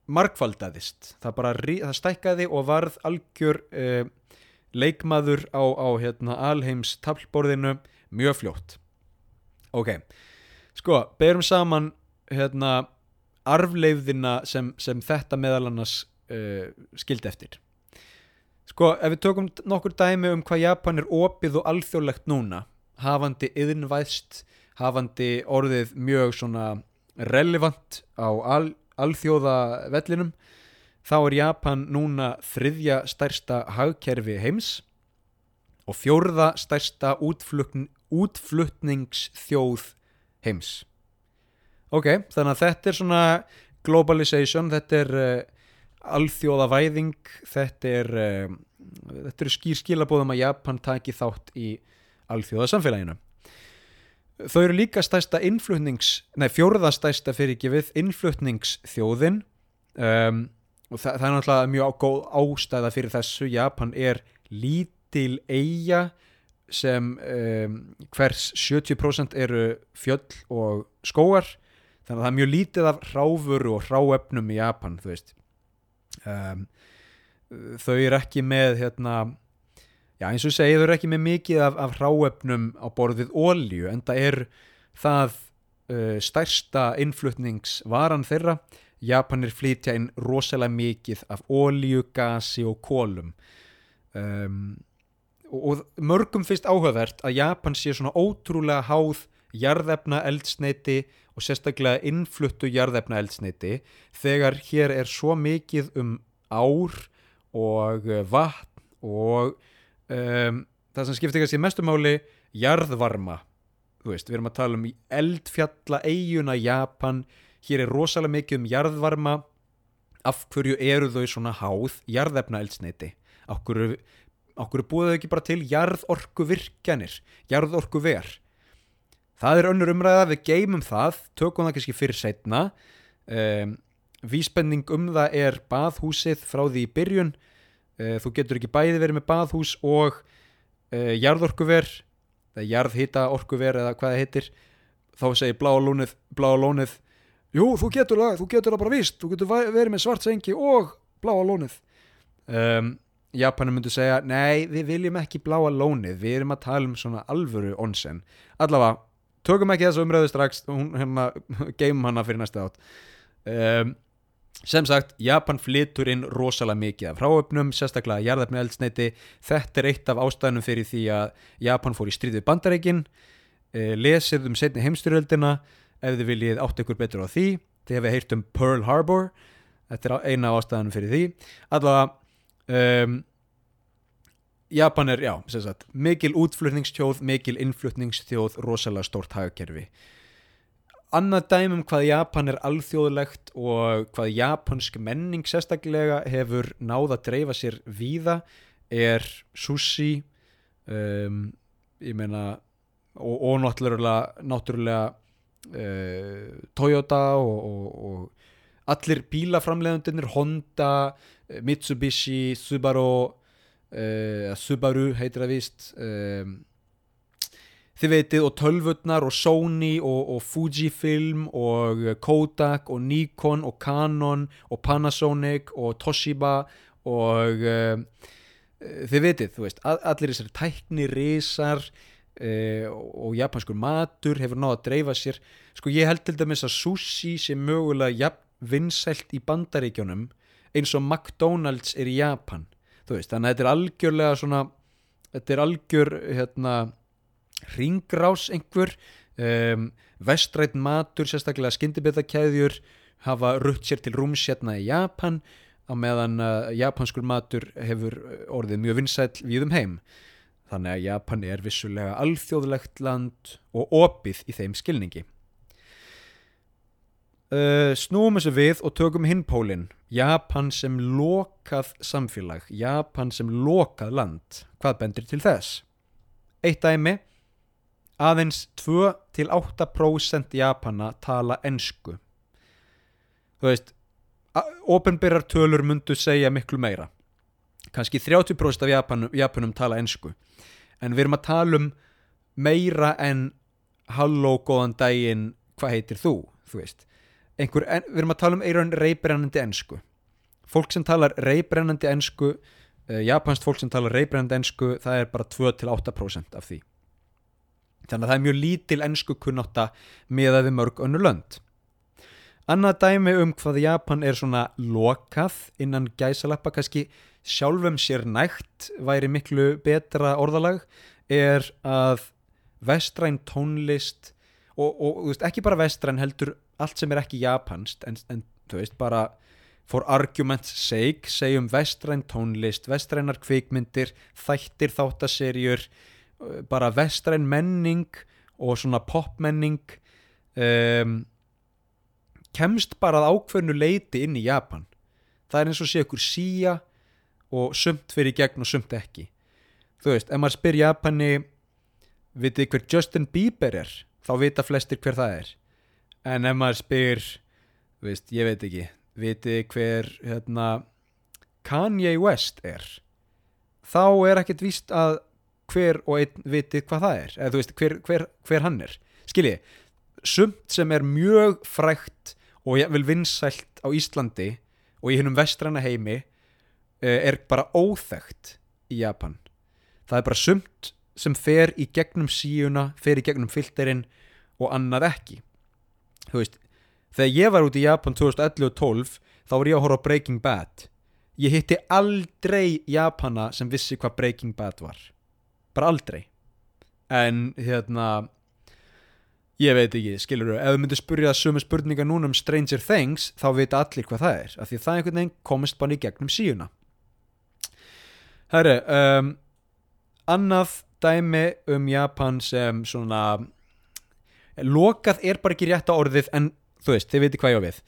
markvaldaðist það bara, það stækkaði og varð algjör uh, leikmaður á, á hérna, alheims tablborðinu mjög fljótt. Ok, sko, berum saman hérna arfleifðina sem, sem þetta meðal annars uh, skildi eftir. Sko, ef við tökum nokkur dæmi um hvað Japan er opið og alþjóðlegt núna hafandi yðinvæðst hafandi orðið mjög svona relevant á al, alþjóða vellinum þá er Japan núna þriðja stærsta hagkerfi heims og fjórða stærsta útflutn, útflutningsþjóð heims. Ok, þannig að þetta er svona globalization, þetta er uh, alþjóðavæðing þetta er uh, þetta eru skýr skilabóðum að Japan taki þátt í alþjóðasamfélaginu. Þau eru líka stærsta innflutnings, nei fjórða stærsta fyrir ekki við innflutningsþjóðin um, og það, það er náttúrulega mjög góð ástæða fyrir þessu. Japan er lítil eiga sem um, hvers 70% eru fjöll og skóar þannig að það er mjög lítið af hráfuru og hráefnum í Japan þú veist. Um, þau eru ekki með hérna já eins og ég segi þau eru ekki með mikið af, af hráefnum á borðið ólíu en það er það uh, stærsta innflutningsvaran þeirra Japanir flytja inn rosalega mikið af ólíu, gasi og kólum um, og, og mörgum finnst áhugavert að Japan sé svona ótrúlega háð jarðefna eldsneiti og sérstaklega innfluttu jarðefna eldsneiti þegar hér er svo mikið um ár og uh, vatn og um, það sem skiptir kannski mestumáli jarðvarma. Þú veist, við erum að tala um eldfjalla eiguna Japan hér er rosalega mikið um jarðvarma. Af hverju eru þau svona háð jarðefna eldsneiti okkur, okkur búið þau ekki bara til jarðorku virkjanir jarðorku ver það er önnur umræða, við geymum það tökum það kannski fyrir setna um, víspenning um það er baðhúsið frá því í byrjun. Uh, þú getur ekki bæði verið með baðhús og uh, jarðorkuver eða jarðhita orkuver eða hvað það heitir. Þá segir bláa lónið jú, þú getur það, þú getur það bara víst. Þú getur verið með svart sengi og bláa lónið. Um, Japanum myndu segja, nei, við viljum ekki bláa lónið, við erum að tala um svona alvöru onsen, allavega tökum ekki þessu umræðu strax, hún hérna geymum hana fyrir næsta átt um, sem sagt, Japan flytur inn rosalega mikið af hráöfnum, sérstaklega jarðefni eldsneiti, þetta er eitt af ástæðanum fyrir því að Japan fór í stríð við bandareikin eh, lesið um setni heimstyrjöldina ef þið viljið átt ykkur betur á því þið hefði heyrt um Pearl Harbor þetta er eina ástæðanum fyrir því. Allavega um, Japan er, já, sem sagt mikil útflutningstjóð, mikil innflutningstjóð rosalega stórt hagakerfi annað dæmum hvað Japan er alþjóðlegt og hvað japansk menning sérstaklega hefur náð að dreifa sér víða er sushi um, ég meina og, og náttúrulega, náttúrulega Toyota og, og, og allir bílaframleðundinir Honda, Mitsubishi Subaru uh, Subaru heitir það víst þið veitið og tölvurnar og Sony og, og Fujifilm og Kodak og Nikon og Canon og Panasonic og Toshiba og uh, þið veitið, þú veist, all- allir þessari tækni risar uh, og japanskur matur hefur náð að dreifa sér. Sko ég held til dæmis að sushi sé mögulega vinsælt í bandaríkjónum eins og McDonalds er í Japan. Veist, þannig að þetta er algjörlega svona þetta er algjör hérna ringrás einhver. Um, vestrætt matur, sérstaklega skyndibitakeðjur hafa rutt sér til rúms hérna í Japan á meðan uh, japanskur matur hefur orðið mjög vinsæll víðum heim þannig að Japan er vissulega alþjóðlegt land og opið í þeim skilningi. Uh, snúum þessu við og tökum hinpólinn Japan sem lokað samfélag Japan sem lokað land. Hvað bendir til þess? Eitt dæmi. Aðeins 2-8% Japana tala ensku. Þú veist ofinbyrjar tölur myndu segja miklu meira kannski 30% af Japanum, Japanum tala ensku. En við erum að tala um meira en halló góðan daginn hvað heitir þú? þú veist. Einhver, en, við erum að tala um eiran reybrennandi ensku. Fólk sem talar reybrennandi ensku uh, japansk fólk sem talar reybrennandi ensku það er bara 2-8% af því. Þannig að það er mjög lítil ensku kunnátta með að við mörg önnur lönd. Annað dæmi um hvað Japan er svona lokað innan gæsalappa kannski sjálfum sér nægt væri miklu betra orðalag er að vestræn tónlist og, og veist, ekki bara vestræn heldur allt sem er ekki japanst en, en þú veist bara for argument's sake segjum vestræn tónlist, vestrænar kvikmyndir þættir þáttaserjur bara vestræn menning og svona popmenning um, kemst bara að ákveðnu leiti inn í Japan. Það er eins og sé ykkur síja og sumt fyrir gegn og sumt ekki. Þú veist, ef maður spyr Japani vitið hver Justin Bieber er? Þá vita flestir hver það er. En ef maður spyr veist, ég veit ekki vitið hver hérna, Kanye West er? Þá er ekkert víst að hver og einn vitið hvað það er. Eða þú veist hver, hver, hver hann er. Skilji, sumt sem er mjög frægt og ég vil vinsælt á Íslandi og í hennum vestræna heimi er bara óþægt í Japan. Það er bara sumt sem fer í gegnum síuna fer í gegnum filterinn og annað ekki. Þú veist, þegar ég var út í Japan 2011 og 12 þá var ég að horfa á Breaking Bad. Ég hitti aldrei Japana sem vissi hvað Breaking Bad var. Bara aldrei. En hérna ég veit ekki, skilur þú, ef þú myndir spurja sömu spurninga núna um Stranger Things þá veit allir hvað það er, af því það einhvern veginn komist bara í gegnum síuna Herri, um, annað dæmi um Japan sem svona lokað er bara ekki rétt á orðið en þú veist, þið veitir hvað ég á við.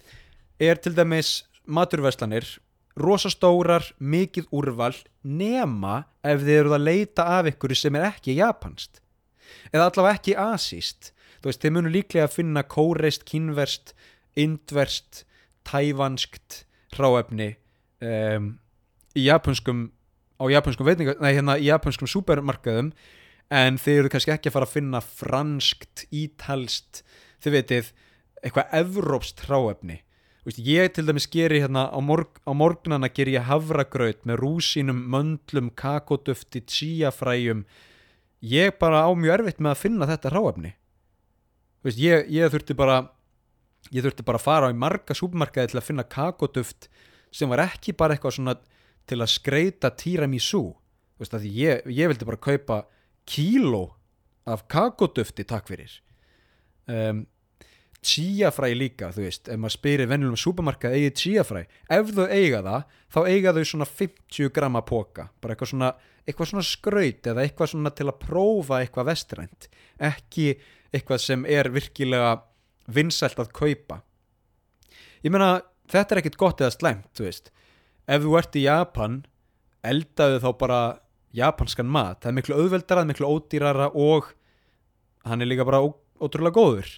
Er til dæmis maturverslanir rosastórar, mikið úrval nema ef þið eruð að leita af ykkur sem er ekki japanst eða allavega ekki asíst þú veist, þið munum líklega að finna kóreist, kínverst, indverst tævanskt hráefni um, í japanskum á japanskum veitinga, nei hérna japanskum supermarkaðum en þið eru kannski ekki að fara að finna franskt, ítalst þið veitir, eitthvað evrópst hráefni. Ég til dæmis geri hérna á, morg, á morgnana ger ég havragraut með rúsínum, möndlum, kakodufti, tíafræjum ég bara á mjög erfitt með að finna þetta ráefni Veist, ég, ég þurfti bara ég þurfti bara að fara á marga súpermarkaði til að finna kakoduft sem var ekki bara eitthvað svona til að skreita tiramisu. Ég, ég vildi bara kaupa kíló af kakodufti takk fyrir. Um, chíafræ líka þú veist, ef maður spyrir venjulegum súpermarkað eigið chíafræ, ef þau eiga það þá eiga þau svona 50 gramma póka, bara eitthvað svona eitthvað svona skraut eða eitthvað svona til að prófa eitthvað vestrænt, ekki eitthvað sem er virkilega vinsælt að kaupa. Ég meina, þetta er ekkit gott eða slæmt, þú veist ef þú ert í Japan eldaðu þá bara japanskan mat, það er miklu auðveldara miklu ódýrara og hann er líka bara ó, ótrúlega góður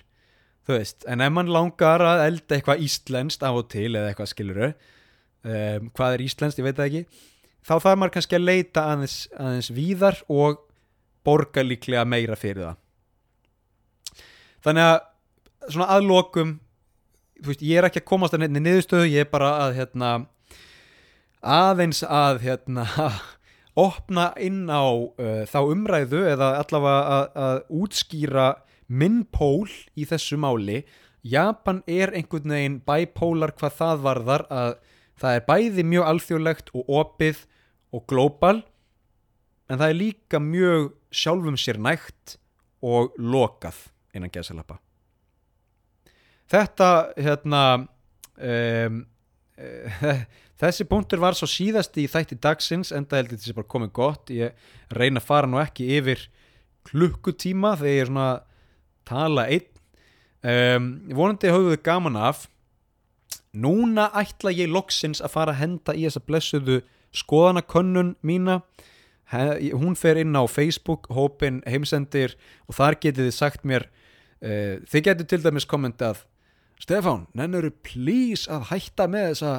þú veist, en ef mann langar að elda eitthvað íslenskt af og til eða eitthvað skiluru um, hvað er íslenskt, ég veit það ekki þá þarf maður kannski að leita aðeins, aðeins víðar og borga líklega meira fyrir það. Þannig að svona aðlokum þú veist, ég er ekki að komast að nefni niðurstöðu, ég er bara að hérna aðeins að hérna opna inn á uh, þá umræðu eða allavega að, að útskýra minn pól í þessu máli. Japan er einhvern veginn bæpólar hvað það varðar að það er bæði mjög alþjóðlegt og opið og glóbal en það er líka mjög sjálfum sér nægt og lokað innan gæsalappa. Þetta hérna um, þessi punktur var svo síðasti í þætti dagsins enda heldur þessi bara komið gott. Ég reyna að fara nú ekki yfir klukkutíma þegar ég er svona að tala einn. Um, vonandi hafðu þið gaman af. Núna ætla ég loksins að fara að henda í þessa blessuðu skoðanakönnun mína. Hún fer inn á Facebook hópin heimsendir og þar getið þið sagt mér uh, þið getið til dæmis kommentað Stefán, nennuru please að hætta með þessa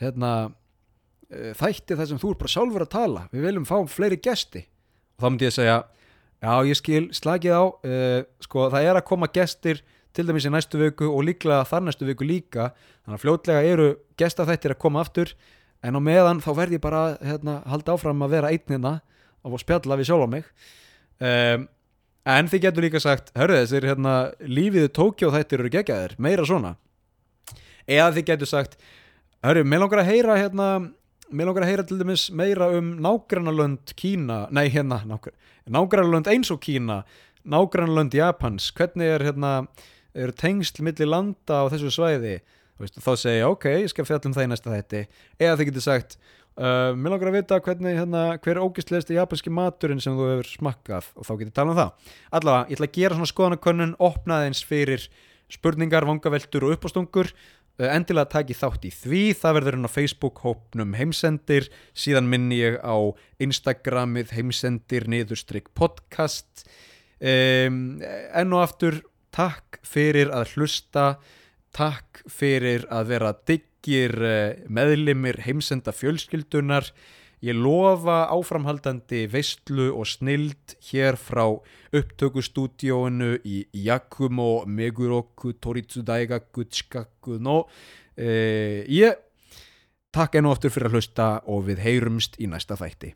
hérna, uh, þætti þar sem þú er bara sjálfur að tala. Við viljum fá fleiri gesti. Og þá myndi ég segja já ég skil slagið á uh, sko það er að koma gestir til dæmis í næstu viku og líklega þar næstu viku líka. Þannig að fljótlega eru gestafættir að koma aftur. En á meðan þá verð ég bara hérna, halda áfram að vera einnina og spjalla við sjálf á mig. Um, en þið getur líka sagt hörðu þessir hérna, lífiðu Tókjó þættir eru gegjaðir, meira svona. Eða þið getur sagt hörru, mér langar að heyra hérna, mér langar að heyra til dæmis meira um nágrannalönd Kína, nei hérna nágrannalönd eins og Kína nágrannalönd Japans, hvernig er hérna, er tengsl milli landa á þessu svæði? Veist, þá segja ok, ég skal fjalla um það í næsta þætti. Eða þið getur sagt uh, mér langar að vita hvernig, hérna, hver er ógistlegasti japanski maturinn sem þú hefur smakkað? Og þá getur tala um það. Allavega, ég ætla að gera svona skoðanakönnun opnaðins fyrir spurningar, vangaveltur og uppástungur endilega taki þátt í því. Það verður hérna á Facebook hópnum heimsendir. Síðan minni ég á Instagramið heimsendir niðurstrykk podcast. Um, enn og aftur takk fyrir að hlusta. Takk fyrir að vera diggir meðlimir heimsenda fjölskyldunar ég lofa áframhaldandi veistlu og snild hér frá upptökustúdíóinu í Yakumo Meguroku Toritsudaigaku Tshikaku no eh, ég takk enn og aftur fyrir að hlusta og við heyrumst í næsta þætti